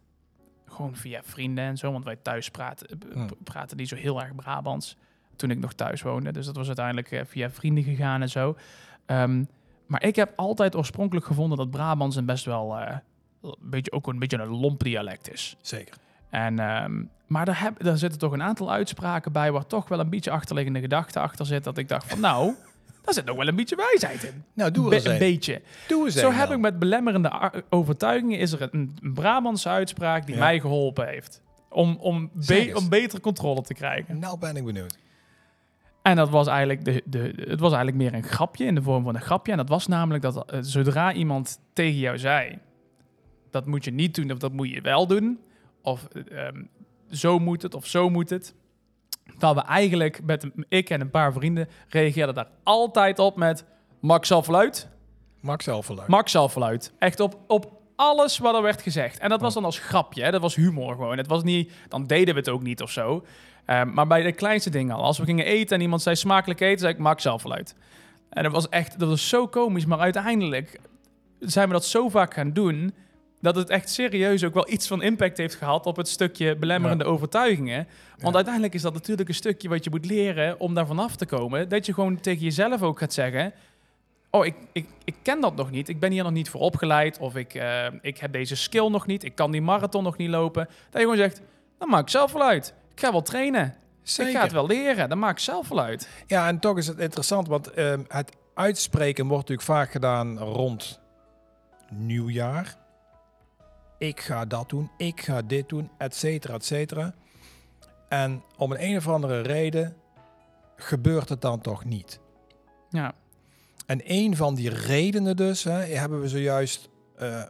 Speaker 1: Gewoon via vrienden en zo, want wij thuis praten, eh, praten niet zo heel erg Brabants. Toen ik nog thuis woonde. Dus dat was uiteindelijk eh, via vrienden gegaan en zo. Ehm, maar ik heb altijd oorspronkelijk gevonden dat Brabants een best wel eh, een beetje, ook een beetje een lomp dialect is.
Speaker 2: Zeker.
Speaker 1: En, ehm, maar daar, heb, daar zitten toch een aantal uitspraken bij waar toch wel een beetje achterliggende gedachte achter zit. Dat ik dacht van nou, daar zit nog wel een beetje wijsheid in.
Speaker 2: Nou, doe
Speaker 1: Be-
Speaker 2: eens
Speaker 1: een
Speaker 2: een.
Speaker 1: beetje.
Speaker 2: Doe eens
Speaker 1: Zo
Speaker 2: een
Speaker 1: heb
Speaker 2: dan.
Speaker 1: ik met belemmerende overtuigingen is er een, een Brabantse uitspraak die
Speaker 2: Ja.
Speaker 1: mij geholpen heeft. Om, om, be- om betere controle te krijgen.
Speaker 2: Nou ben ik benieuwd.
Speaker 1: En dat was eigenlijk, de, de, het was eigenlijk meer een grapje in de vorm van een grapje. En dat was namelijk dat eh, zodra iemand tegen jou zei: dat moet je niet doen of dat moet je wel doen. Of eh, ehm, zo moet het of zo moet het. Dat we eigenlijk met een- ik en een paar vrienden reageerden daar altijd op met Max Alfluit.
Speaker 2: Max zelfverluid.
Speaker 1: Max Alfluit. Echt op, op alles wat er werd gezegd. En dat was dan als grapje, hè? dat was humor gewoon. Het was niet, dan deden we het ook niet of zo. Ehm, maar bij de kleinste dingen al. Als we gingen eten en iemand zei smakelijk eten, zei ik Max Alfluit. En dat was echt, dat was zo komisch. Maar uiteindelijk zijn we dat zo vaak gaan doen, dat het echt serieus ook wel iets van impact heeft gehad op het stukje belemmerende overtuigingen. Want
Speaker 2: Ja.
Speaker 1: uiteindelijk is dat natuurlijk een stukje wat je moet leren om daar vanaf te komen. Dat je gewoon tegen jezelf ook gaat zeggen, oh, ik, ik, ik ken dat nog niet. Ik ben hier nog niet voor opgeleid. Of ik, eh, ik heb deze skill nog niet. Ik kan die marathon nog niet lopen. Dat je gewoon zegt, dat maak ik zelf wel uit. Ik ga wel trainen. Ik ga het wel leren. Dat maak ik zelf wel uit.
Speaker 2: Ja, en toch is het interessant, want ehm, het uitspreken wordt natuurlijk vaak gedaan rond nieuwjaar. Ik ga dat doen, ik ga dit doen, et cetera, et cetera. En om een, een of andere reden gebeurt het dan toch niet.
Speaker 1: Ja,
Speaker 2: En een van die redenen dus, hè, hebben we zojuist eh,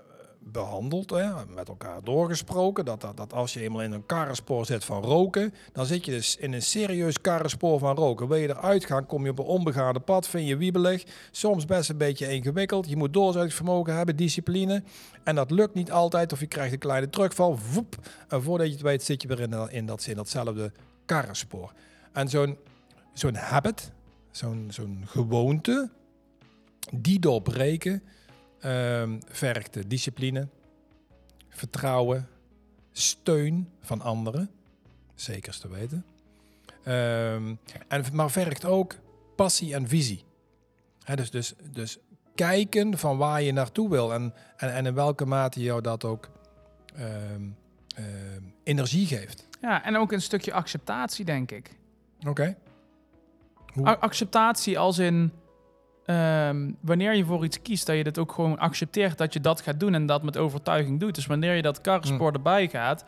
Speaker 2: behandeld, hè, met elkaar doorgesproken. Dat, dat, als je eenmaal in een karrenspoor zit van roken, dan zit je dus in een serieus karrenspoor van roken. Wil je eruit gaan, kom je op een onbegaande pad, vind je wiebelig, soms best een beetje ingewikkeld. Je moet doorzettingsvermogen hebben, discipline. En dat lukt niet altijd, of je krijgt een kleine terugval. Woep, en voordat je het weet zit je weer in, in, dat, datzelfde karrenspoor. En zo'n zo'n habit, zo'n zo'n gewoonte, die doorbreken ehm vergt discipline, vertrouwen, steun van anderen, zeker te weten. Ehm, en, maar vergt ook passie en visie. Dus, dus, dus kijken van waar je naartoe wil en, en, en in welke mate jou dat ook ehm, energie geeft.
Speaker 1: ja en ook een stukje acceptatie, denk ik.
Speaker 2: Oké.
Speaker 1: Acceptatie als in... ehm, wanneer je voor iets kiest, dat je het ook gewoon accepteert dat je dat gaat doen en dat met overtuiging doet. Dus wanneer je dat karrenspoor erbij gaat,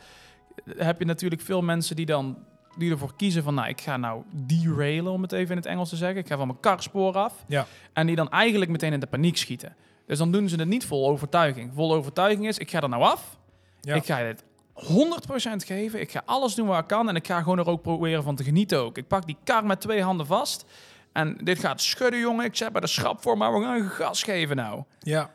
Speaker 1: heb je natuurlijk veel mensen die dan die ervoor kiezen van, nou, ik ga nou derailen, om het even in het Engels te zeggen. Ik ga van mijn karspoor af.
Speaker 2: Ja.
Speaker 1: En die dan eigenlijk meteen in de paniek schieten. Dus dan doen ze het niet vol overtuiging. Vol overtuiging is, ik ga er nou af.
Speaker 2: Ja.
Speaker 1: Ik ga dit 100% geven. Ik ga alles doen wat ik kan. En ik ga gewoon er ook proberen van te genieten ook. Ik pak die kar met twee handen vast. En dit gaat schudden, jongen. Ik zet bij de schrap voor, maar we gaan gas geven nou.
Speaker 2: Ja,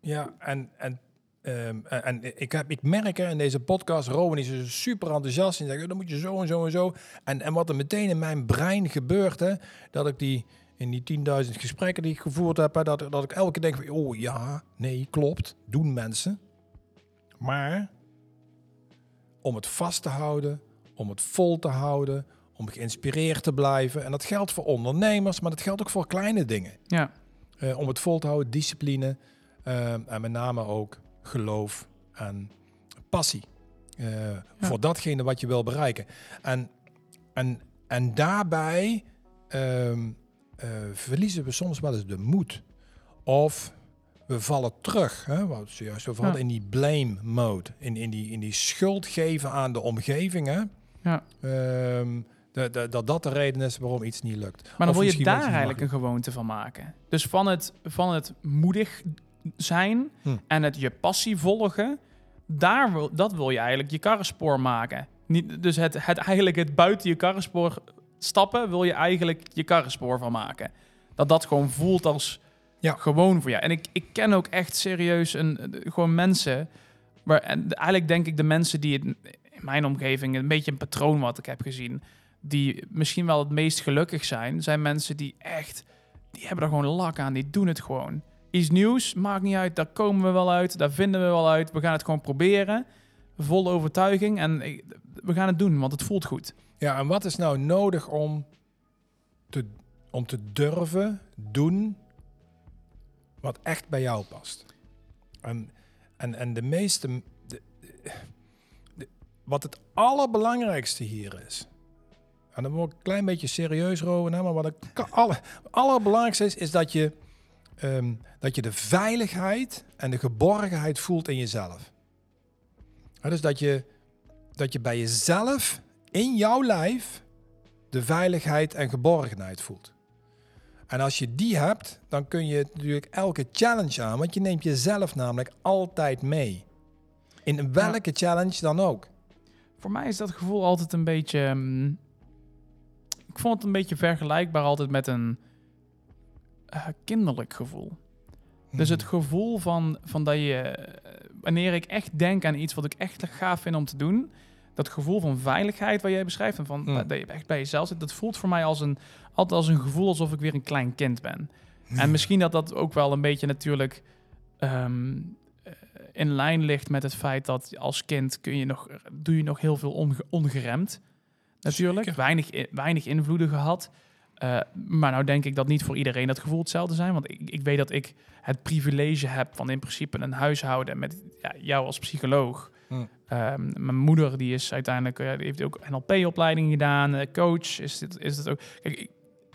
Speaker 2: ja en, en, ehm, en, ik, heb, ik merk in deze podcast, Rowan is er super enthousiast en zegt, dan moet je zo en zo en zo. En, en wat er meteen in mijn brein gebeurt, hè, dat ik die in die 10.000 gesprekken die ik gevoerd heb, dat, dat ik elke keer denk van, oh ja, nee, klopt, doen mensen. Maar om het vast te houden, om het vol te houden, om geïnspireerd te blijven. En dat geldt voor ondernemers, maar dat geldt ook voor kleine dingen.
Speaker 1: Ja,
Speaker 2: Eh, om het vol te houden, discipline eh, en met name ook geloof en passie eh, voor datgene wat je wil bereiken. En, en, en daarbij ehm, eh, verliezen we soms wel eens de moed. Of we vallen terug, hè, wat we zojuist over hadden, in die blame mode. In, in, die, in die schuld geven aan de omgeving. Hè?
Speaker 1: Ja.
Speaker 2: Ehm, dat, dat, dat dat de reden is waarom iets niet lukt.
Speaker 1: maar dan wil je daar eigenlijk een gewoonte van maken. Dus van het, van het moedig zijn
Speaker 2: Hm.
Speaker 1: en het je passie volgen, daar wil, dat wil je eigenlijk je karrenspoor maken. Niet, dus het, het eigenlijk het buiten je karrenspoor stappen, wil je eigenlijk je karrenspoor van maken. Dat dat gewoon voelt als
Speaker 2: Ja.
Speaker 1: gewoon voor jou. En ik, ik ken ook echt serieus een, gewoon mensen, waar, en eigenlijk denk ik de mensen die het, in mijn omgeving een beetje een patroon wat ik heb gezien, die misschien wel het meest gelukkig zijn, zijn mensen die echt, die hebben er gewoon lak aan, die doen het gewoon. Iets nieuws, maakt niet uit, daar komen we wel uit, daar vinden we wel uit, we gaan het gewoon proberen, vol overtuiging en we gaan het doen, want het voelt goed.
Speaker 2: Ja, en wat is nou nodig om te, om te durven doen wat echt bij jou past? En, en, en de meeste... wat het allerbelangrijkste hier is... En dan word ik een klein beetje serieus, Rowan, hè, maar wat het alle, allerbelangrijkste is, is dat je, ehm, dat je de veiligheid en de geborgenheid voelt in jezelf. Dus dat je, dat je bij jezelf, in jouw lijf, de veiligheid en geborgenheid voelt. En als je die hebt, dan kun je natuurlijk elke challenge aan, want je neemt jezelf namelijk altijd mee. In welke challenge dan ook.
Speaker 1: Voor mij is dat gevoel altijd een beetje... mm, ik vond het een beetje vergelijkbaar altijd met een eh, kinderlijk gevoel. Dus het gevoel van, van dat je, eh, wanneer ik echt denk aan iets wat ik echt gaaf vind om te doen, dat gevoel van veiligheid waar jij beschrijft en van
Speaker 2: Mm.
Speaker 1: dat je echt bij jezelf zit, dat voelt voor mij als een, altijd als een gevoel alsof ik weer een klein kind ben. En misschien dat dat ook wel een beetje natuurlijk ehm, eh, in lijn ligt met het feit dat als kind kun je nog, doe je nog heel veel onge- ongeremd. Natuurlijk,
Speaker 2: Zeker.
Speaker 1: weinig, weinig invloeden gehad. Eh, maar nou denk ik dat niet voor iedereen dat gevoel hetzelfde zijn. Want ik, ik weet dat ik het privilege heb van in principe een huishouden met ja, jou als psycholoog.
Speaker 2: Hm.
Speaker 1: Ehm, mijn moeder die is uiteindelijk, eh, die heeft ook NLP-opleiding gedaan. eh, coach is dit, is dit ook. Kijk, ik,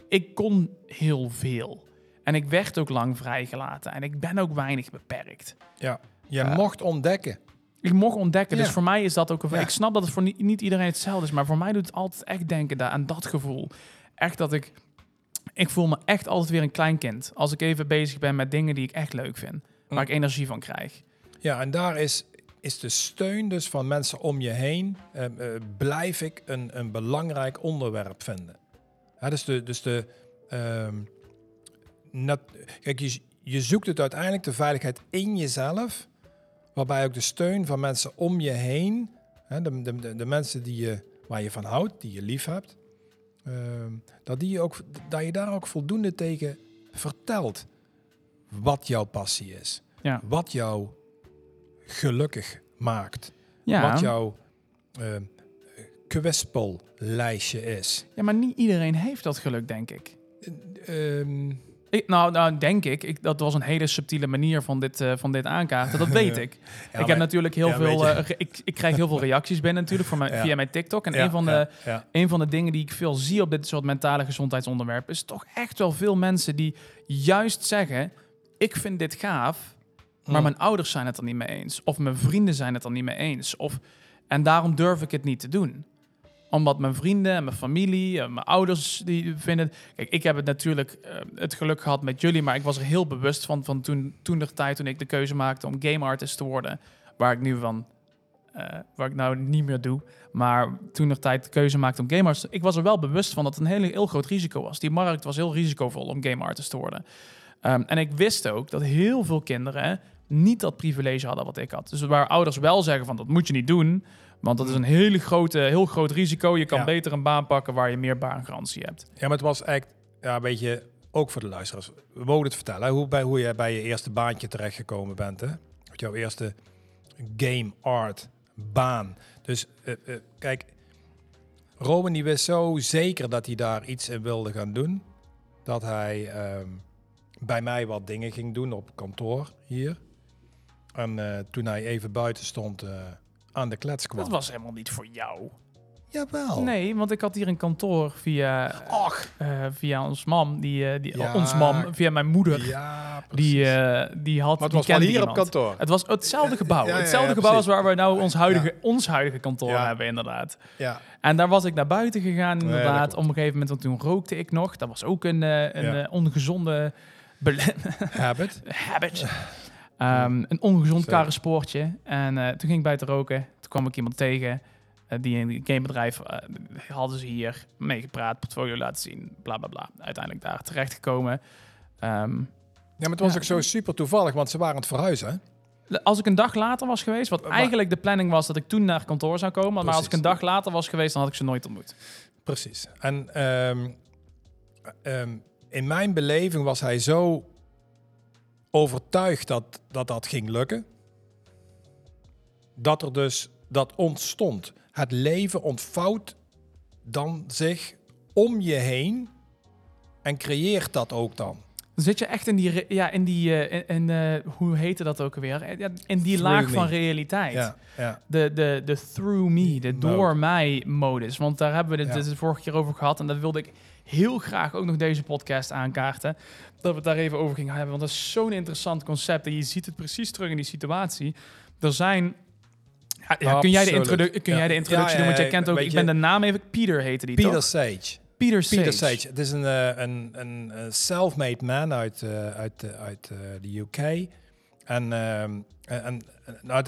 Speaker 1: ik kon heel veel. En ik werd ook lang vrijgelaten. En ik ben ook weinig beperkt.
Speaker 2: Je
Speaker 1: Ja.
Speaker 2: mocht ontdekken.
Speaker 1: Ik mocht ontdekken.
Speaker 2: Ja.
Speaker 1: Dus voor mij is dat ook... Een,
Speaker 2: Ja.
Speaker 1: Ik snap dat het voor niet, niet iedereen hetzelfde is. Maar voor mij doet het altijd echt denken daar, aan dat gevoel. Echt dat ik... Ik voel me echt altijd weer een klein kind. Als ik even bezig ben met dingen die ik echt leuk vind. Waar
Speaker 2: Hm.
Speaker 1: ik energie van krijg.
Speaker 2: Ja, en daar is, is de steun dus van mensen om je heen, eh, eh, blijf ik een, een belangrijk onderwerp vinden. Ja, dus de, dus de ehm, nat- kijk, je, je zoekt het uiteindelijk de veiligheid in jezelf, waarbij ook de steun van mensen om je heen, hè, de, de, de, mensen die je, waar je van houdt, die je lief hebt, ehm, dat, die je ook, dat je daar ook voldoende tegen vertelt wat jouw passie is.
Speaker 1: Ja.
Speaker 2: Wat jou gelukkig maakt.
Speaker 1: Ja,
Speaker 2: Wat jouw eh kwispellijstje is.
Speaker 1: ja, maar niet iedereen heeft dat geluk, denk ik.
Speaker 2: Ehm,
Speaker 1: Ik, nou, nou, denk ik. ik. Dat was een hele subtiele manier van dit, eh, van dit aankaarten. Dat weet ik.
Speaker 2: ja,
Speaker 1: ik
Speaker 2: maar-
Speaker 1: heb natuurlijk heel
Speaker 2: ja,
Speaker 1: veel... eh, ik, ik krijg heel veel reacties binnen natuurlijk voor mijn,
Speaker 2: Ja.
Speaker 1: via mijn TikTok. En een, van de, een van de dingen die ik veel zie op dit soort mentale gezondheidsonderwerpen... is toch echt wel veel mensen die juist zeggen... ik vind dit gaaf, maar
Speaker 2: Mm.
Speaker 1: mijn ouders zijn het er niet mee eens. Of mijn vrienden zijn het er niet mee eens. Of, en daarom durf ik het niet te doen omdat mijn vrienden en mijn familie mijn ouders die vinden... Kijk, ik heb het natuurlijk eh, het geluk gehad met jullie, maar ik was er heel bewust van, van toen, toen de tijd toen ik de keuze maakte om game artist te worden. Waar ik nu van, eh, waar ik nou niet meer doe. Maar toen de tijd de keuze maakte om game artist, ik was er wel bewust van dat het een hele, heel groot risico was. Die markt was heel risicovol om game artist te worden. Ehm, en ik wist ook dat heel veel kinderen niet dat privilege hadden wat ik had. Dus waar ouders wel zeggen van dat moet je niet doen, want dat is een hele grote, heel groot risico. Je kan
Speaker 2: Ja.
Speaker 1: beter een baan pakken waar je meer baangarantie hebt.
Speaker 2: Ja, maar het was echt, ja, een beetje, ook voor de luisteraars. We mogen het vertellen, hè, hoe, bij, hoe je bij je eerste baantje terechtgekomen bent. Hè? Met jouw eerste game art baan. Dus eh, eh, kijk, Robin die wist zo zeker dat hij daar iets in wilde gaan doen. Dat hij ehm, bij mij wat dingen ging doen op kantoor hier. En eh, toen hij even buiten stond aan de klets kwam.
Speaker 1: Dat was helemaal niet voor jou.
Speaker 2: Jawel.
Speaker 1: Nee, want ik had hier een kantoor via,
Speaker 2: Och.
Speaker 1: eh, via ons mam, die, eh, die
Speaker 2: Ja.
Speaker 1: ons mam, via mijn moeder.
Speaker 2: Ja, precies.
Speaker 1: die, eh, die had.
Speaker 2: maar het
Speaker 1: die
Speaker 2: was wel
Speaker 1: kende
Speaker 2: hier op kantoor.
Speaker 1: Het was hetzelfde gebouw.
Speaker 2: Ja, ja, ja,
Speaker 1: hetzelfde gebouw als waar we nou ons huidige, ons huidige kantoor
Speaker 2: Ja.
Speaker 1: hebben, inderdaad.
Speaker 2: Ja.
Speaker 1: En daar was ik naar buiten gegaan, inderdaad. op een gegeven moment, want toen rookte ik nog. Dat was ook een, eh, een
Speaker 2: Ja.
Speaker 1: eh, ongezonde
Speaker 2: Habit.
Speaker 1: habit. Ehm, een ongezond
Speaker 2: Zo.
Speaker 1: karrenspoortje. En eh, toen ging ik buiten roken. Toen kwam ik iemand tegen. eh, die in een gamebedrijf eh, hadden ze hier meegepraat, portfolio laten zien, bla bla bla. Uiteindelijk daar terechtgekomen. Ehm,
Speaker 2: Ja, maar het was
Speaker 1: Ja.
Speaker 2: ook zo super toevallig, want ze waren aan het verhuizen.
Speaker 1: als ik een dag later was geweest, wat
Speaker 2: Maar-
Speaker 1: eigenlijk de planning was dat ik toen naar kantoor zou komen, maar als ik een dag later was geweest, dan had ik ze nooit ontmoet.
Speaker 2: Precies. En ehm, in mijn beleving was hij zo overtuigd dat dat, dat ging lukken, dat er dus dat ontstond. Het leven ontvouwt dan zich om je heen en creëert dat ook dan.
Speaker 1: Zit je echt in die, ja, in die, eh, in, in, eh, hoe heette dat ook alweer? In die
Speaker 2: Through
Speaker 1: laag
Speaker 2: me.
Speaker 1: van realiteit.
Speaker 2: Ja, ja.
Speaker 1: De, de, de through me, de
Speaker 2: Mode.
Speaker 1: door mij modus. Want daar hebben we het
Speaker 2: Ja.
Speaker 1: dus de vorige keer over gehad. En dat wilde ik heel graag ook nog deze podcast aankaarten. Dat we het daar even over gingen hebben. Want dat is zo'n interessant concept. En je ziet het precies terug in die situatie. Er zijn... Ja, ja, kun jij de, introdu- kun jij de introductie
Speaker 2: Ja,
Speaker 1: doen? Want jij kent ook... Ik ben de naam even... Peter heette die,
Speaker 2: Peter
Speaker 1: toch?
Speaker 2: Sage.
Speaker 1: Peter Sage.
Speaker 2: Peter Sage. Het is een, eh, een, een, een self-made man uit, eh, uit, eh, uit eh, de UK. En, ehm, en, en nou,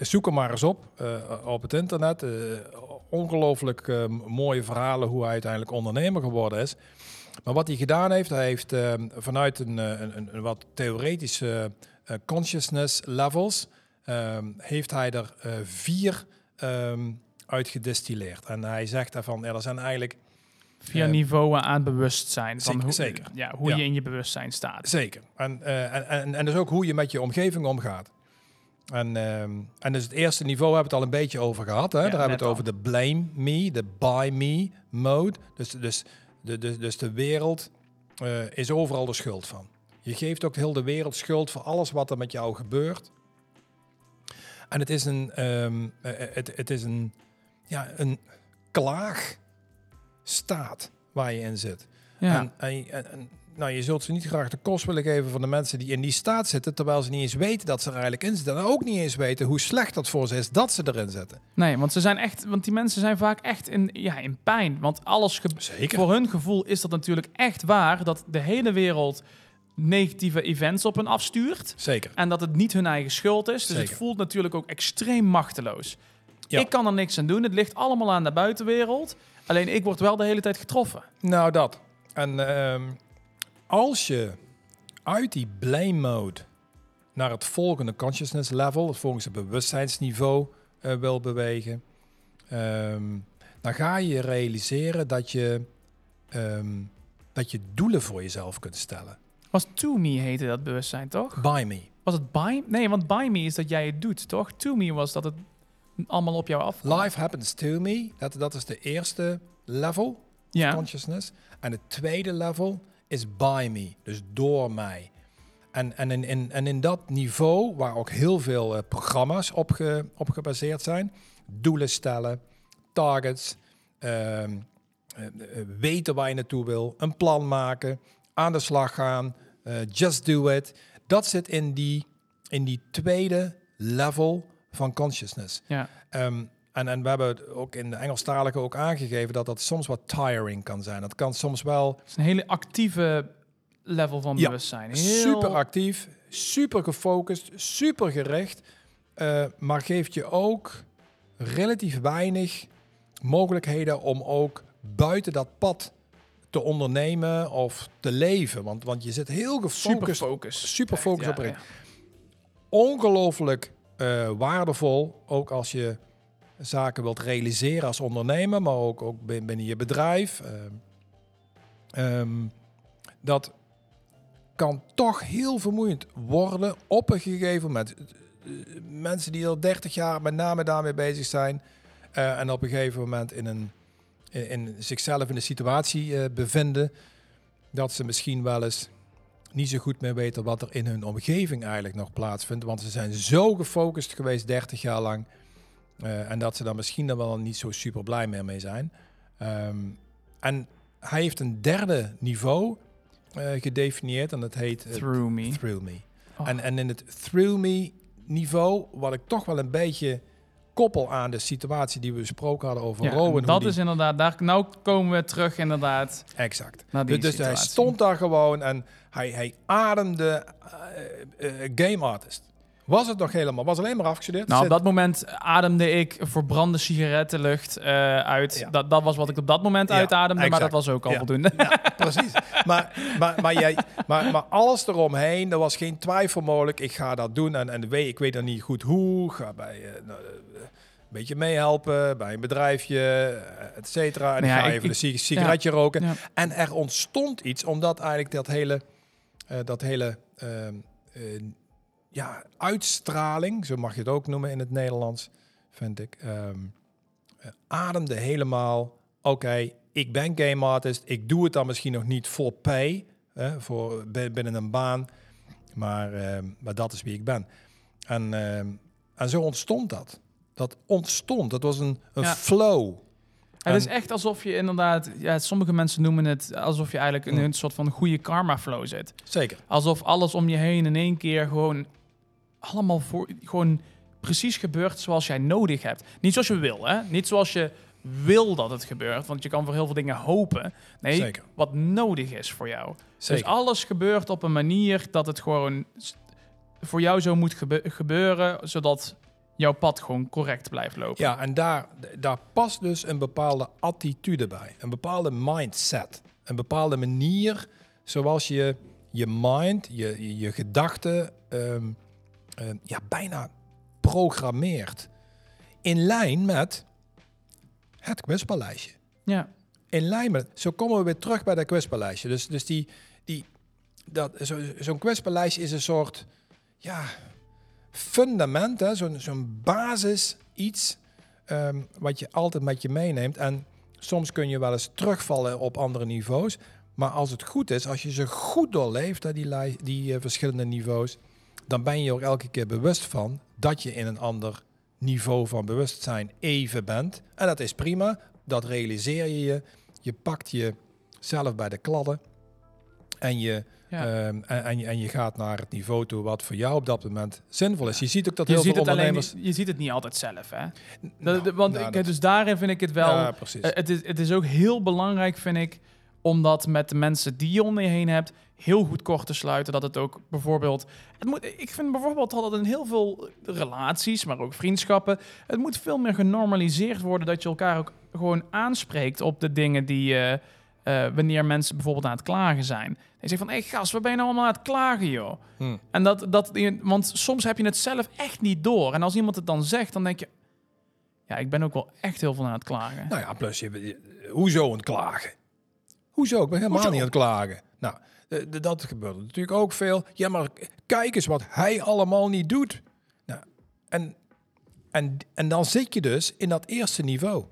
Speaker 2: zoek hem maar eens op eh, op het internet. Eh, ongelooflijk eh, mooie verhalen hoe hij uiteindelijk ondernemer geworden is. Maar wat hij gedaan heeft, hij heeft ehm, vanuit een, eh, een, een, een wat theoretische eh, consciousness levels, ehm, heeft hij er eh, vier ehm uit gedistilleerd. En hij zegt daarvan, ja, er zijn eigenlijk
Speaker 1: Via
Speaker 2: Eh,
Speaker 1: niveauen aan bewustzijn. Van
Speaker 2: zeker-
Speaker 1: hoe,
Speaker 2: zeker.
Speaker 1: Ja, hoe
Speaker 2: Ja.
Speaker 1: je in je bewustzijn staat.
Speaker 2: Zeker. En, en, en, en dus ook hoe je met je omgeving omgaat. En, ehm, en dus het eerste niveau hebben we het al een beetje over gehad. Hè? Daar hebben we het
Speaker 1: al.
Speaker 2: over de blame me, de buy me mode. Dus, dus, de, de, dus de wereld eh, is overal de schuld van. Je geeft ook heel de wereld schuld voor alles wat er met jou gebeurt. En het is een, eh, het, het is een, ja, een klaagstaat waar je in zit.
Speaker 1: Ja.
Speaker 2: En, en- en, nou, je zult ze niet graag de kost willen geven van de mensen die in die staat zitten, terwijl ze niet eens weten dat ze er eigenlijk in zitten. En ook niet eens weten hoe slecht dat voor ze is dat ze erin zitten.
Speaker 1: Nee, want ze zijn echt, want die mensen zijn vaak echt in, ja, in pijn. Want alles
Speaker 2: Zeker.
Speaker 1: voor hun gevoel is dat natuurlijk echt waar dat de hele wereld negatieve events op hen afstuurt.
Speaker 2: Zeker.
Speaker 1: En dat het niet hun eigen schuld is. Dus het voelt natuurlijk ook extreem machteloos.
Speaker 2: Ja.
Speaker 1: Ik kan er niks aan doen. Het ligt allemaal aan de buitenwereld. Alleen ik word wel de hele tijd getroffen.
Speaker 2: Nou, dat. En ehm, als je uit die blame mode naar het volgende consciousness level, het volgende bewustzijnsniveau eh, wil bewegen, ehm, dan ga je realiseren dat je, ehm, dat je doelen voor jezelf kunt stellen.
Speaker 1: Was To Me heette dat bewustzijn, toch?
Speaker 2: By me.
Speaker 1: Was het By? Nee, want By Me is dat jij het doet, toch? To Me was dat het allemaal op jou af.
Speaker 2: Life happens to me. Dat, dat is de eerste level
Speaker 1: Ja.
Speaker 2: consciousness. En het tweede level is by me, dus door mij. En, en, in, in, en in dat niveau, waar ook heel veel eh, programma's op, ge, op gebaseerd zijn, doelen stellen, targets, ehm, eh, eh, weten waar je naartoe wil, een plan maken, aan de slag gaan, just do it. Dat zit in die, in die tweede level van consciousness.
Speaker 1: Ja.
Speaker 2: Ehm, en, en we hebben ook in de Engelstalige ook aangegeven dat dat soms wat tiring kan zijn. Dat kan soms wel
Speaker 1: Het is een hele actieve level van
Speaker 2: Ja,
Speaker 1: bewustzijn. Heel...
Speaker 2: super actief, super gefocust, super gericht. eh, maar geeft je ook relatief weinig mogelijkheden om ook buiten dat pad te ondernemen of te leven. Want, want je zit heel
Speaker 1: super
Speaker 2: gefocust,
Speaker 1: focus.
Speaker 2: super focus
Speaker 1: ja,
Speaker 2: op
Speaker 1: ja.
Speaker 2: ongelooflijk eh, waardevol. Ook als je zaken wilt realiseren als ondernemer, maar ook, ook bin- binnen je bedrijf. Ehm, ehm, dat kan toch heel vermoeiend worden op een gegeven moment. Eh, Mensen die al 30 jaar met name daarmee bezig zijn eh, en op een gegeven moment in, een, in, zichzelf in een situatie eh, bevinden dat ze misschien wel eens niet zo goed meer weten wat er in hun omgeving eigenlijk nog plaatsvindt. Want ze zijn zo gefocust geweest 30 jaar lang. Eh, en dat ze daar misschien dan wel niet zo super blij meer mee zijn. Ehm, en hij heeft een derde niveau eh, gedefinieerd en dat heet eh,
Speaker 1: Through me.
Speaker 2: Through Me.
Speaker 1: Oh.
Speaker 2: En, en in het Through Me niveau, wat ik toch wel een beetje koppel aan de situatie die we besproken hadden over
Speaker 1: Ja,
Speaker 2: Rowan.
Speaker 1: dat
Speaker 2: die-
Speaker 1: is inderdaad, daar, nou komen we terug inderdaad
Speaker 2: Exact.
Speaker 1: naar die
Speaker 2: Dus, dus hij stond daar gewoon en hij, hij ademde game artist. Was het nog helemaal? Was alleen maar afgestudeerd?
Speaker 1: Nou, op dat moment ademde ik verbrande sigarettenlucht eh, uit.
Speaker 2: Ja.
Speaker 1: Dat, dat was wat ik op dat moment
Speaker 2: Ja,
Speaker 1: uitademde, maar dat was ook al
Speaker 2: Ja.
Speaker 1: voldoende.
Speaker 2: Precies. maar, maar, maar, jij, maar, maar alles eromheen, er was geen twijfel mogelijk. Ik ga dat doen en, en weet, ik weet dan niet goed hoe. Ga bij eh, nou, eh, een beetje meehelpen bij een bedrijfje, et cetera. En
Speaker 1: Nou
Speaker 2: ik ga
Speaker 1: ik-
Speaker 2: even
Speaker 1: ik-
Speaker 2: een sig- sigaretje roken. En er ontstond iets, omdat eigenlijk dat hele, dat hele ehm, eh, ja, uitstraling, zo mag je het ook noemen in het Nederlands, vind ik, ehm, eh, ademde helemaal, oké, ik ben game artist, ik doe het dan misschien nog niet voor pay, hè, voor, bi- binnen een baan. Maar, ehm, maar dat is wie ik ben. En, ehm, en zo ontstond dat. Dat ontstond. Dat was een, een
Speaker 1: Ja.
Speaker 2: flow.
Speaker 1: Het is echt alsof je inderdaad, ja, sommige mensen noemen het alsof je eigenlijk in
Speaker 2: Mm.
Speaker 1: een soort van goede karma flow zit.
Speaker 2: Zeker.
Speaker 1: Alsof alles om je heen in één keer gewoon allemaal voor, gewoon precies gebeurt zoals jij nodig hebt. Niet zoals je wil, hè? Niet zoals je wil dat het gebeurt, want je kan voor heel veel dingen hopen. Nee,
Speaker 2: Zeker.
Speaker 1: wat nodig is voor jou.
Speaker 2: Zeker.
Speaker 1: Dus alles gebeurt op een manier dat het gewoon voor jou zo moet gebe- gebeuren, zodat jouw pad gewoon correct blijft lopen.
Speaker 2: Ja, en daar, daar past dus een bepaalde attitude bij. Een bepaalde mindset. Een bepaalde manier zoals je je mind, je, je, je gedachten ehm, ehm, ja, bijna programmeert. In lijn met het quizpaleisje.
Speaker 1: Ja.
Speaker 2: In lijn met... Zo komen we weer terug bij dat quizpaleisje. Dus, dus die, die, dat, zo, zo'n quizpaleisje is een soort... Ja, fundament, hè, zo'n zo'n basis iets ehm, wat je altijd met je meeneemt. En soms kun je wel eens terugvallen op andere niveaus. Maar als het goed is, als je ze goed doorleeft, hè, die, die eh, verschillende niveaus, dan ben je ook elke keer bewust van dat je in een ander niveau van bewustzijn even bent. En dat is prima, dat realiseer je je. Je pakt jezelf bij de kladden en je
Speaker 1: Ja.
Speaker 2: Ehm, en, en, je, en je gaat naar het niveau toe wat voor jou op dat moment zinvol is. Je ziet ook dat
Speaker 1: je,
Speaker 2: heel
Speaker 1: ziet
Speaker 2: veel
Speaker 1: het alleen,
Speaker 2: ondernemers...
Speaker 1: niet- je ziet het niet altijd zelf, hè?
Speaker 2: Nou,
Speaker 1: Dat- want
Speaker 2: nou,
Speaker 1: ik,
Speaker 2: dat-
Speaker 1: dus daarin vind ik het wel...
Speaker 2: Ja, precies.
Speaker 1: Eh, het, is, het is ook heel belangrijk, vind ik, om dat met de mensen die je om je heen hebt heel goed kort te sluiten. Dat het ook bijvoorbeeld. Het moet, ik vind bijvoorbeeld dat het in heel veel relaties, maar ook vriendschappen. Het moet veel meer genormaliseerd worden dat je elkaar ook gewoon aanspreekt op de dingen die. eh, wanneer mensen bijvoorbeeld aan het klagen zijn. Je zegt van, hé hey, gast, wat ben je nou allemaal aan het klagen, joh?
Speaker 2: Hm.
Speaker 1: En dat, dat, want soms heb je het zelf echt niet door. En als iemand het dan zegt, dan denk je... Ja, ik ben ook wel echt heel veel aan het klagen.
Speaker 2: Nou ja, plus, je, je- hoezo aan het klagen? Hoezo? Ik ben helemaal
Speaker 1: Hoezo?
Speaker 2: niet aan het klagen. Nou, dat gebeurt natuurlijk ook veel. Ja, maar kijk eens wat hij allemaal niet doet. Nou, en, en, en dan zit je dus in dat eerste niveau.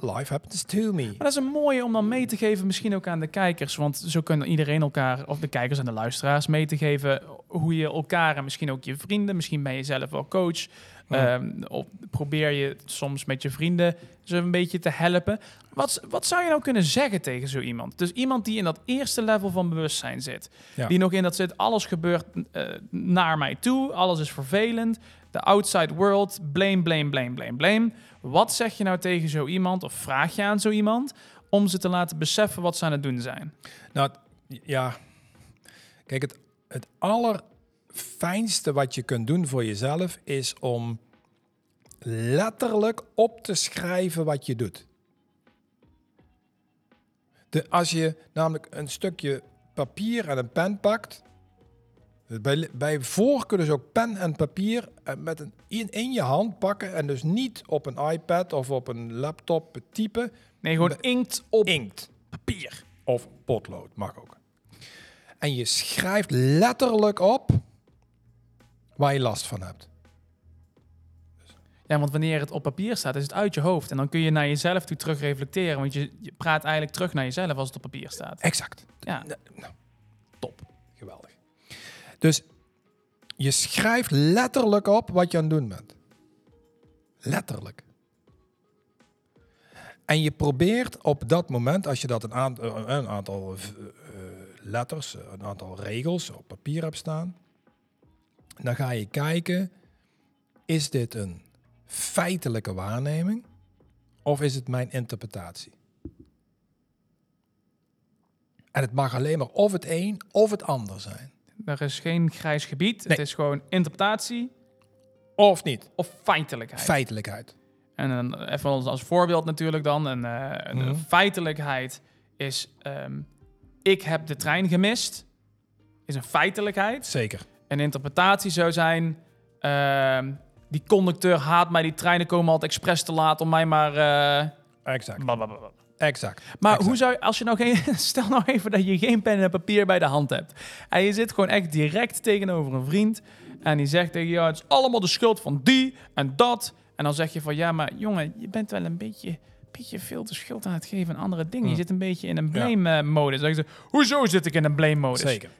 Speaker 2: Life happens to me.
Speaker 1: Maar dat is een mooie om dan mee te geven, misschien ook aan de kijkers. Want zo kunnen iedereen elkaar, of de kijkers en de luisteraars, mee te geven hoe je elkaar en misschien ook je vrienden, misschien ben je zelf wel coach.
Speaker 2: Ja.
Speaker 1: ehm, of probeer je soms met je vrienden ze een beetje te helpen. Wat, wat zou je nou kunnen zeggen tegen zo iemand? Dus iemand die in dat eerste level van bewustzijn zit.
Speaker 2: Ja.
Speaker 1: Die nog in dat zit, alles gebeurt eh, naar mij toe, alles is vervelend. De outside world, blame, blame, blame, blame, blame. Wat zeg je nou tegen zo iemand, of vraag je aan zo iemand, om ze te laten beseffen wat ze aan het doen zijn?
Speaker 2: Nou, ja. Kijk, het, het allerfijnste wat je kunt doen voor jezelf is om letterlijk op te schrijven wat je doet. De, als je namelijk een stukje papier en een pen pakt. Bij, bij voorkeur dus ook pen en papier eh, met een, in, in je hand pakken. En dus niet op een iPad of op een laptop typen.
Speaker 1: Nee, gewoon inkt op
Speaker 2: Inkt, papier of potlood, mag ook. En je schrijft letterlijk op waar je last van hebt.
Speaker 1: Ja, want wanneer het op papier staat, is het uit je hoofd. En dan kun je naar jezelf toe terug reflecteren. Want je, je praat eigenlijk terug naar jezelf als het op papier staat.
Speaker 2: Exact.
Speaker 1: Ja,
Speaker 2: Nou, top. Geweldig. Dus je schrijft letterlijk op wat je aan het doen bent. Letterlijk. En je probeert op dat moment, als je dat een aantal, een aantal eh, letters, een aantal regels op papier hebt staan, dan ga je kijken, is dit een feitelijke waarneming of is het mijn interpretatie? En het mag alleen maar of het een of het ander zijn.
Speaker 1: er is geen grijs gebied.
Speaker 2: Nee.
Speaker 1: Het is gewoon interpretatie
Speaker 2: Of niet.
Speaker 1: of feitelijkheid.
Speaker 2: Feitelijkheid.
Speaker 1: En dan even als, voorbeeld natuurlijk dan. Een, eh,
Speaker 2: Mhm.
Speaker 1: feitelijkheid is... ehm, ik heb de trein gemist. Is een feitelijkheid.
Speaker 2: Zeker.
Speaker 1: Een interpretatie zou zijn... ehm, die conducteur haat mij. Die treinen komen altijd expres te laat om mij maar... eh,
Speaker 2: Exact.
Speaker 1: blablabla.
Speaker 2: Exact.
Speaker 1: Maar
Speaker 2: Exact.
Speaker 1: hoe zou je, als je nou geen, stel nou even dat je geen pen en papier bij de hand hebt. En je zit gewoon echt direct tegenover een vriend. En die zegt tegen jou, het is allemaal de schuld van die en dat. En dan zeg je van, ja, maar jongen, je bent wel een beetje beetje veel te schuld aan het geven aan andere dingen.
Speaker 2: Mm.
Speaker 1: Je zit een beetje in een
Speaker 2: Ja.
Speaker 1: blame-modus. Dan zeg je, hoezo zit ik in een blame-modus?
Speaker 2: Zeker.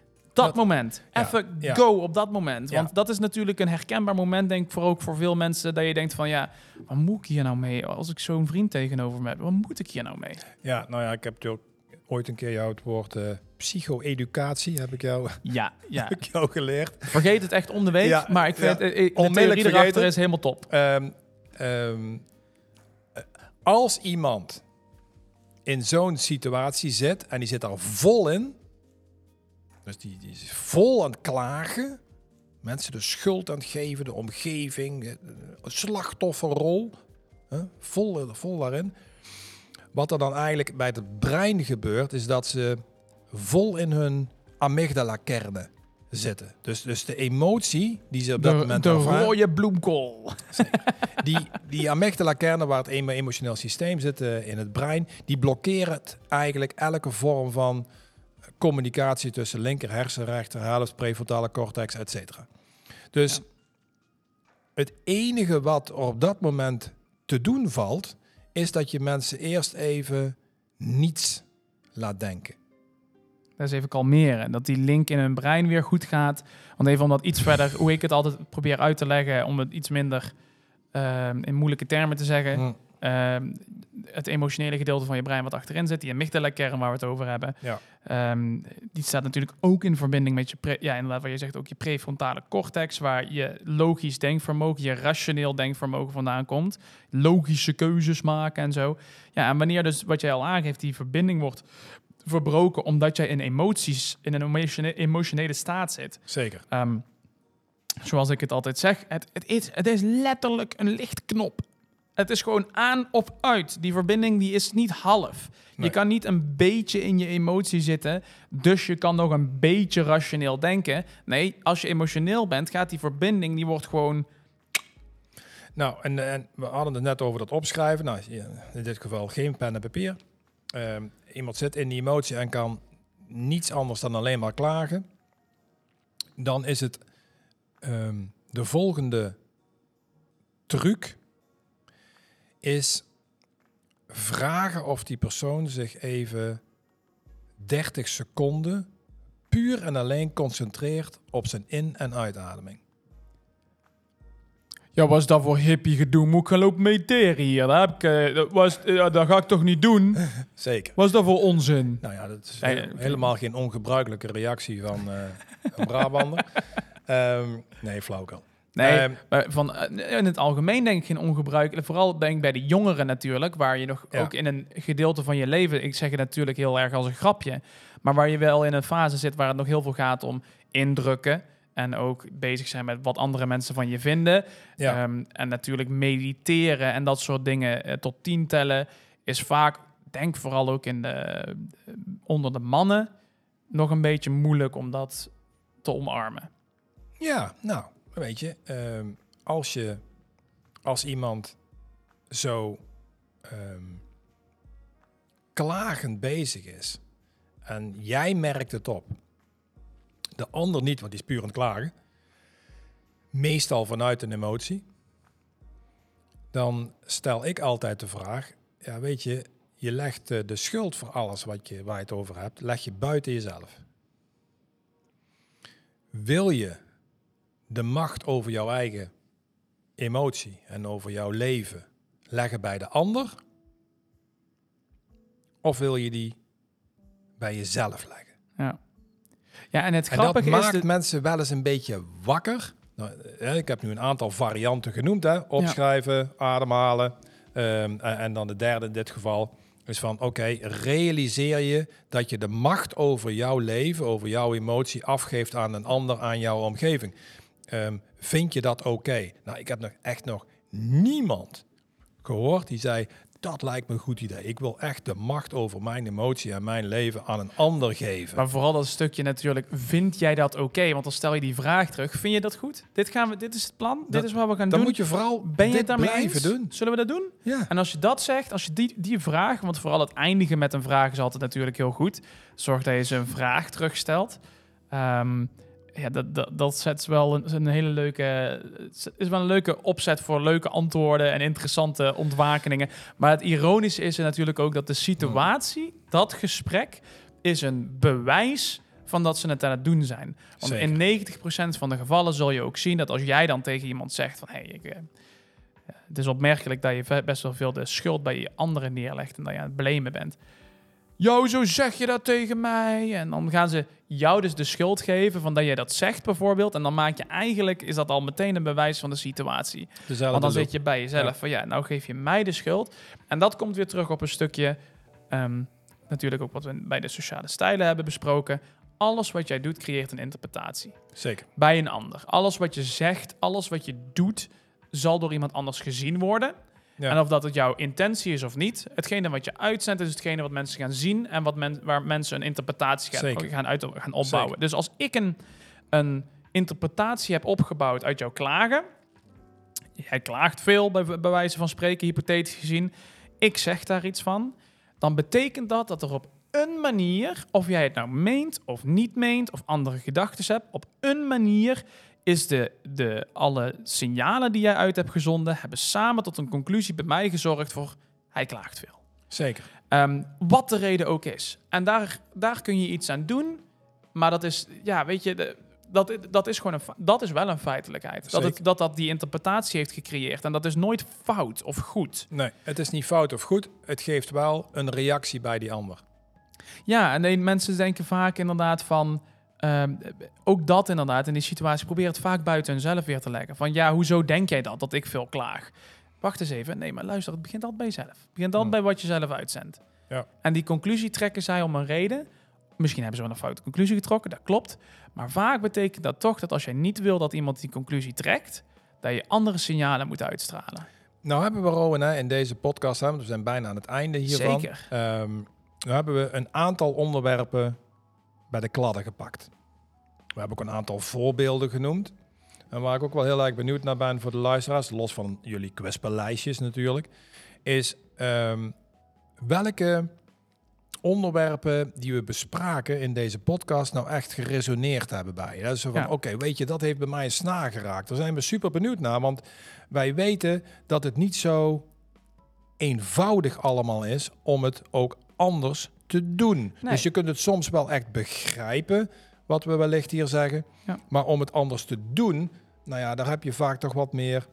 Speaker 1: Dat,
Speaker 2: Dat-
Speaker 1: moment.
Speaker 2: Ja,
Speaker 1: Even
Speaker 2: ja.
Speaker 1: go op dat moment.
Speaker 2: Ja.
Speaker 1: Want dat is natuurlijk een herkenbaar moment, denk ik, voor ook voor veel mensen. Dat je denkt van, ja, wat moet ik hier nou mee? Als ik zo'n vriend tegenover me heb, wat moet ik hier nou mee?
Speaker 2: Ja, nou ja, ik heb natuurlijk ooit een keer jou het woord eh, psycho-educatie, heb ik jou,
Speaker 1: Ja, ja.
Speaker 2: heb ik jou geleerd.
Speaker 1: Vergeet het echt om de week.
Speaker 2: Ja,
Speaker 1: maar ik vind
Speaker 2: ja.
Speaker 1: het, eh, de theorie erachter is helemaal top.
Speaker 2: Ehm, ehm, eh, als iemand in zo'n situatie zit en die zit daar vol in, dus die, die is vol aan het klagen, mensen de schuld aan het geven, de omgeving, eh, slachtofferrol, hè, vol, vol daarin. Wat er dan eigenlijk bij het brein gebeurt, is dat ze vol in hun amygdala-kernen zitten. Dus, dus de emotie die ze op dat
Speaker 1: De,
Speaker 2: moment
Speaker 1: de
Speaker 2: ervaren-
Speaker 1: rode bloemkool.
Speaker 2: die, die amygdala-kernen waar het emo- emotioneel systeem zit eh, in het brein, die blokkeren het eigenlijk elke vorm van communicatie tussen linker hersen, rechter helft, prefrontale cortex, et cetera. Dus het enige wat op dat moment te doen valt, is dat je mensen eerst even niets laat denken.
Speaker 1: Dat is even kalmeren. Dat die link in hun brein weer goed gaat. Want even om dat iets verder, hoe ik het altijd probeer uit te leggen, om het iets minder ehm, in moeilijke termen te zeggen. Ehm, het emotionele gedeelte van je brein wat achterin zit, die amygdala-kern waar we het over hebben,
Speaker 2: Ja.
Speaker 1: Ehm, die staat natuurlijk ook in verbinding met je, pre- ja, inderdaad, wat je zegt, ook je prefrontale cortex, waar je logisch denkvermogen, je rationeel denkvermogen vandaan komt, logische keuzes maken en zo. Ja, en wanneer dus, wat jij al aangeeft, die verbinding wordt verbroken omdat jij in emoties, in een emotionele staat zit,
Speaker 2: Zeker.
Speaker 1: Ehm, zoals ik het altijd zeg, het, het, is, het is letterlijk een lichtknop. Het is gewoon aan of uit. Die verbinding die is niet half.
Speaker 2: Nee.
Speaker 1: Je kan niet een beetje in je emotie zitten, dus je kan nog een beetje rationeel denken. Nee, als je emotioneel bent, gaat die verbinding, die wordt gewoon...
Speaker 2: Nou, en, en we hadden het net over dat opschrijven. Nou, in dit geval geen pen en papier. Ehm, iemand zit in die emotie en kan niets anders dan alleen maar klagen. Dan is het ehm, de volgende truc is vragen of die persoon zich even 30 seconden puur en alleen concentreert op zijn in- en uitademing.
Speaker 1: Ja, was dat voor hippie gedoe? Moet ik gaan lopen mediteren hier? Dat, heb ik, eh, dat, was, eh, dat ga ik toch niet doen?
Speaker 2: Zeker.
Speaker 1: Was dat voor onzin?
Speaker 2: Nou ja, dat is
Speaker 1: Nee,
Speaker 2: helemaal geen ongebruikelijke reactie van eh een Brabander. Ehm, nee, flauwkul.
Speaker 1: Nee, maar van, eh, in het algemeen denk ik geen ongebruikelijk. Vooral denk ik bij de jongeren natuurlijk, waar je nog
Speaker 2: Ja.
Speaker 1: ook in een gedeelte van je leven, ik zeg het natuurlijk heel erg als een grapje, maar waar je wel in een fase zit waar het nog heel veel gaat om indrukken en ook bezig zijn met wat andere mensen van je vinden.
Speaker 2: ja,
Speaker 1: Ehm, en natuurlijk mediteren en dat soort dingen eh, tot tien tellen is vaak, denk vooral ook in de, eh, onder de mannen, nog een beetje moeilijk om dat te omarmen.
Speaker 2: ja, nou, weet je, ehm, als je als iemand zo ehm, klagend bezig is en jij merkt het op, de ander niet, want die is puur aan het klagen, meestal vanuit een emotie, dan stel ik altijd de vraag, ja weet je, je legt eh, de schuld voor alles wat je, waar je het over hebt, leg je buiten jezelf. Wil je de macht over jouw eigen emotie en over jouw leven leggen bij de ander? Of wil je die bij jezelf leggen?
Speaker 1: Ja, ja en het
Speaker 2: En dat
Speaker 1: grappige
Speaker 2: maakt
Speaker 1: is... De,
Speaker 2: mensen wel eens een beetje wakker. Nou, eh, ik heb nu een aantal varianten genoemd. Hè? Opschrijven, ademhalen. ehm, en, en dan de derde in dit geval is van... Oké, realiseer je dat je de macht over jouw leven, over jouw emotie... afgeeft aan een ander, aan jouw omgeving. Ehm, vind je dat oké? Nou, ik heb nog echt nog niemand gehoord die zei... Dat lijkt me een goed idee. Ik wil echt de macht over mijn emotie en mijn leven aan een ander geven.
Speaker 1: maar vooral dat stukje natuurlijk, vind jij dat oké? Want dan stel je die vraag terug, vind je dat goed? Dit, gaan we, dit is het plan, dit is wat we gaan
Speaker 2: Dan
Speaker 1: doen.
Speaker 2: moet je vooral
Speaker 1: ben je
Speaker 2: dit
Speaker 1: daarmee
Speaker 2: blijven
Speaker 1: eens?
Speaker 2: doen.
Speaker 1: Zullen we dat doen?
Speaker 2: Ja.
Speaker 1: En als je dat zegt, als je die, die vraag, want vooral het eindigen met een vraag is altijd natuurlijk heel goed. Zorg dat je ze een vraag terugstelt. Ehm, ja, dat, dat, dat zet wel een, een hele leuke, het is wel een leuke opzet voor leuke antwoorden en interessante ontwakeningen. Maar het ironische is er natuurlijk ook dat de situatie, dat gesprek, is een bewijs van dat ze het aan het doen zijn. Want
Speaker 2: Zeker.
Speaker 1: in 90% van de gevallen zul je ook zien dat als jij dan tegen iemand zegt van... Hey, ik, eh, het is opmerkelijk dat je best wel veel de schuld bij je anderen neerlegt en dat je aan het blamen bent. Yo, zo zeg je dat tegen mij. En dan gaan ze jou dus de schuld geven van dat jij dat zegt bijvoorbeeld. En dan maak je eigenlijk, is dat al meteen een bewijs van de situatie.
Speaker 2: Dezelfde
Speaker 1: Want dan zit je bij jezelf
Speaker 2: Ja.
Speaker 1: van ja, nou geef je mij de schuld. En dat komt weer terug op een stukje, ehm, natuurlijk ook wat we bij de sociale stijlen hebben besproken. Alles wat jij doet creëert een interpretatie
Speaker 2: Zeker.
Speaker 1: bij een ander. Alles wat je zegt, alles wat je doet, zal door iemand anders gezien worden.
Speaker 2: Ja.
Speaker 1: En of dat het jouw intentie is of niet, hetgene wat je uitzendt is hetgene wat mensen gaan zien en wat men, waar mensen een interpretatie gaan,
Speaker 2: Zeker.
Speaker 1: gaan, uit, gaan opbouwen.
Speaker 2: Zeker.
Speaker 1: Dus als ik een, een interpretatie heb opgebouwd uit jouw klagen, jij klaagt veel bij, bij wijze van spreken, hypothetisch gezien, ik zeg daar iets van, dan betekent dat dat er op een manier, of jij het nou meent of niet meent, of andere gedachten hebt, op een manier is de, de, alle signalen die jij uit hebt gezonden, hebben samen tot een conclusie bij mij gezorgd voor hij klaagt veel.
Speaker 2: Zeker.
Speaker 1: Ehm, wat de reden ook is. En daar, daar kun je iets aan doen. Maar dat is, ja, weet je, de, dat, dat is gewoon een, dat is wel een feitelijkheid. Dat, het, dat dat die interpretatie heeft gecreëerd. En dat is nooit fout of goed.
Speaker 2: Nee, het is niet fout of goed. Het geeft wel een reactie bij die ander.
Speaker 1: Ja, en mensen denken vaak inderdaad van. Ehm, ook dat inderdaad, in die situatie, probeer het vaak buiten hunzelf weer te leggen. Van ja, hoezo denk jij dat, dat ik veel klaag? Wacht eens even. Nee, maar luister, het begint altijd bij jezelf. Het begint altijd
Speaker 2: Hmm.
Speaker 1: bij wat je zelf uitzendt.
Speaker 2: Ja.
Speaker 1: En die conclusie trekken zij om een reden. Misschien hebben ze wel een foute conclusie getrokken, dat klopt. Maar vaak betekent dat toch dat als jij niet wil dat iemand die conclusie trekt, dat je andere signalen moet uitstralen.
Speaker 2: Nou hebben we, Rowan, hè, in deze podcast, hè, want we zijn bijna aan het einde hiervan.
Speaker 1: Zeker.
Speaker 2: Nu hebben we een aantal onderwerpen bij de kladden gepakt. We hebben ook een aantal voorbeelden genoemd. En waar ik ook wel heel erg benieuwd naar ben voor de luisteraars, los van jullie kwespelijstjes natuurlijk, is ehm, welke onderwerpen die we bespraken in deze podcast nou echt geresoneerd hebben bij je. Dat is zo van,
Speaker 1: Ja.
Speaker 2: oké, weet je, dat heeft bij mij een snaar geraakt. Daar zijn we super benieuwd naar, want wij weten dat het niet zo eenvoudig allemaal is om het ook anders te doen.
Speaker 1: Nee.
Speaker 2: Dus je kunt het soms wel echt begrijpen, wat we wellicht hier zeggen.
Speaker 1: Ja.
Speaker 2: Maar om het anders te doen, nou ja, daar heb je vaak toch wat meer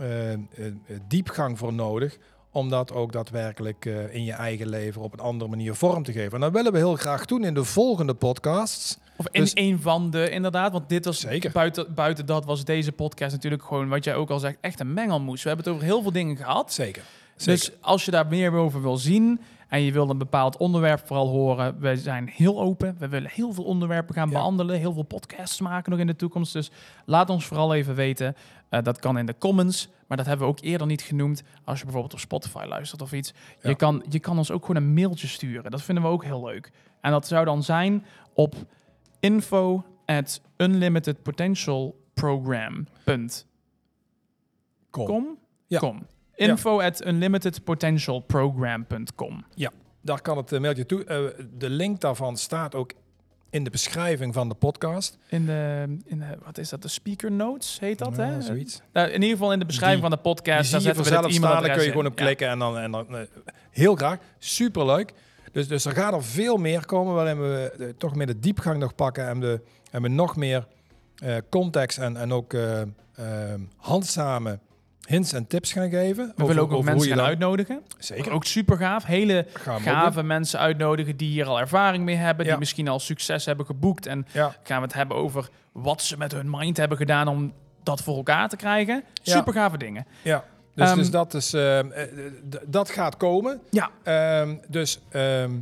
Speaker 2: eh, eh, eh, diepgang voor nodig. Om dat ook daadwerkelijk in je eigen leven op een andere manier vorm te geven. En dat willen we heel graag doen in de volgende podcasts.
Speaker 1: Of in
Speaker 2: Dus-
Speaker 1: een van de, inderdaad. Want dit was
Speaker 2: Zeker.
Speaker 1: buiten, buiten dat was deze podcast natuurlijk gewoon, wat jij ook al zegt, echt een mengelmoes. We hebben het over heel veel dingen gehad.
Speaker 2: Zeker.
Speaker 1: Dus als je daar meer over wil zien en je wil een bepaald onderwerp vooral horen, we zijn heel open. We willen heel veel onderwerpen gaan
Speaker 2: Ja.
Speaker 1: behandelen, heel veel podcasts maken nog in de toekomst. Dus laat ons vooral even weten. Eh, dat kan in de comments, maar dat hebben we ook eerder niet genoemd. Als je bijvoorbeeld op Spotify luistert of iets.
Speaker 2: Ja.
Speaker 1: Je, kan, je kan ons ook gewoon een mailtje sturen. Dat vinden we ook heel leuk. En dat zou dan zijn op info at unlimitedpotentialprogram.com.
Speaker 2: Kom. Ja.
Speaker 1: Com. Info at unlimitedpotentialprogram.com.
Speaker 2: Daar kan het eh, mailtje toe. Eh, de link daarvan staat ook in de beschrijving van de podcast.
Speaker 1: In de, in de, wat is dat, de speaker notes heet dat,
Speaker 2: Ja,
Speaker 1: hè?
Speaker 2: Zoiets.
Speaker 1: Nou, in ieder geval in de beschrijving
Speaker 2: Die-
Speaker 1: van de podcast.
Speaker 2: Die
Speaker 1: daar
Speaker 2: zie
Speaker 1: zetten we het
Speaker 2: dan kun je
Speaker 1: e-mailadres
Speaker 2: gewoon op.
Speaker 1: Ja.
Speaker 2: klikken en dan, en dan eh, heel graag. Superleuk. Dus, dus er gaat er veel meer komen waarin we toch meer de diepgang nog pakken en, de, en we nog meer context en, en ook handzame hints en tips gaan geven.
Speaker 1: We willen ook mensen gaan
Speaker 2: dan...
Speaker 1: uitnodigen.
Speaker 2: Zeker.
Speaker 1: Ook super gaaf. Hele
Speaker 2: Gaan
Speaker 1: gave mensen uitnodigen die hier al ervaring mee hebben. Die misschien al succes hebben geboekt. En.
Speaker 2: Ja.
Speaker 1: gaan we het hebben over wat ze met hun mind hebben gedaan om dat voor elkaar te krijgen.
Speaker 2: Ja.
Speaker 1: Super gave dingen.
Speaker 2: Ja. Dus,
Speaker 1: Ehm,
Speaker 2: dus dat, is, eh, eh, dat gaat komen.
Speaker 1: Ja.
Speaker 2: Ehm, dus ehm,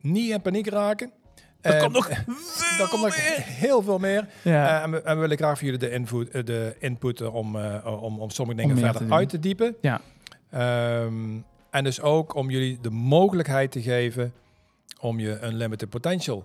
Speaker 2: niet in paniek raken.
Speaker 1: Er
Speaker 2: Ehm,
Speaker 1: komt nog
Speaker 2: komt nog heel veel meer.
Speaker 1: Ja.
Speaker 2: Eh, en, we, en we willen graag voor jullie de, input, eh, de input eh, om, eh, om, om sommige dingen verder
Speaker 1: te
Speaker 2: uit te diepen.
Speaker 1: Ja.
Speaker 2: Ehm, en dus ook om jullie de mogelijkheid te geven om je een limited potential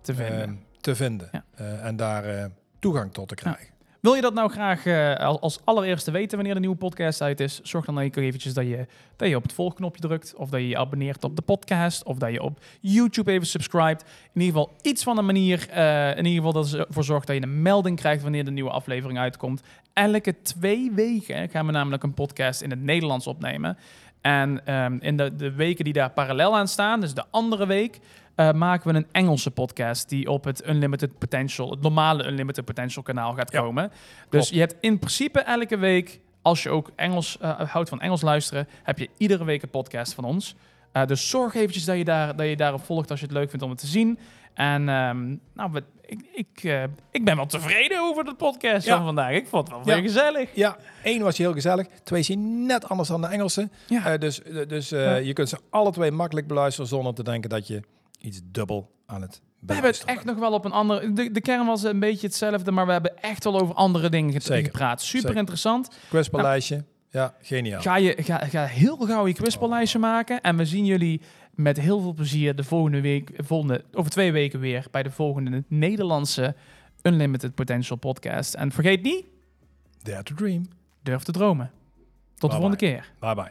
Speaker 1: te vinden.
Speaker 2: ehm, te vinden.
Speaker 1: Ja.
Speaker 2: Eh, en daar eh, toegang tot te krijgen.
Speaker 1: Wil je dat nou graag eh, als, allereerste weten wanneer de nieuwe podcast uit is? Zorg dan eventjes dat je, dat je op het volgknopje drukt. Of dat je je abonneert op de podcast. Of dat je op YouTube even subscribt. In ieder geval iets van een manier. eh, in ieder geval dat ervoor zorgt dat je een melding krijgt wanneer de nieuwe aflevering uitkomt. Elke twee weken gaan we namelijk een podcast in het Nederlands opnemen. En ehm, in de, de weken die daar parallel aan staan, dus de andere week, eh, maken we een Engelse podcast die op het Unlimited Potential, het normale Unlimited Potential kanaal gaat
Speaker 2: Ja,
Speaker 1: komen. Dus
Speaker 2: klopt.
Speaker 1: je hebt in principe elke week, als je ook Engels eh, houdt van Engels luisteren, heb je iedere week een podcast van ons. Eh, dus zorg eventjes dat je, daar, dat je daarop volgt als je het leuk vindt om het te zien. En ehm, nou, we- ik, ik, ik ben wel tevreden over de podcast
Speaker 2: Ja.
Speaker 1: van vandaag. Ik vond het wel
Speaker 2: Ja.
Speaker 1: weer gezellig.
Speaker 2: Ja, één was heel gezellig. Twee is net anders dan de Engelse.
Speaker 1: Ja.
Speaker 2: Dus dus je kunt ze alle twee makkelijk beluisteren zonder te denken dat je iets dubbel aan het
Speaker 1: We hebben het echt nog wel op een andere... De, de kern was een beetje hetzelfde, maar we hebben echt wel over andere dingen get-
Speaker 2: Zeker.
Speaker 1: gepraat. Super
Speaker 2: Zeker.
Speaker 1: interessant.
Speaker 2: bent. Quizballijstje. Ja, geniaal.
Speaker 1: Ga, je, ga, ga heel gauw je quizballijstje maken. En we zien jullie met heel veel plezier de volgende week, volgende, over twee weken weer bij de volgende Nederlandse Unlimited Potential podcast. En vergeet niet,
Speaker 2: Dare to dream.
Speaker 1: durf te dromen. Tot de
Speaker 2: Bye
Speaker 1: volgende keer.
Speaker 2: Bye bye.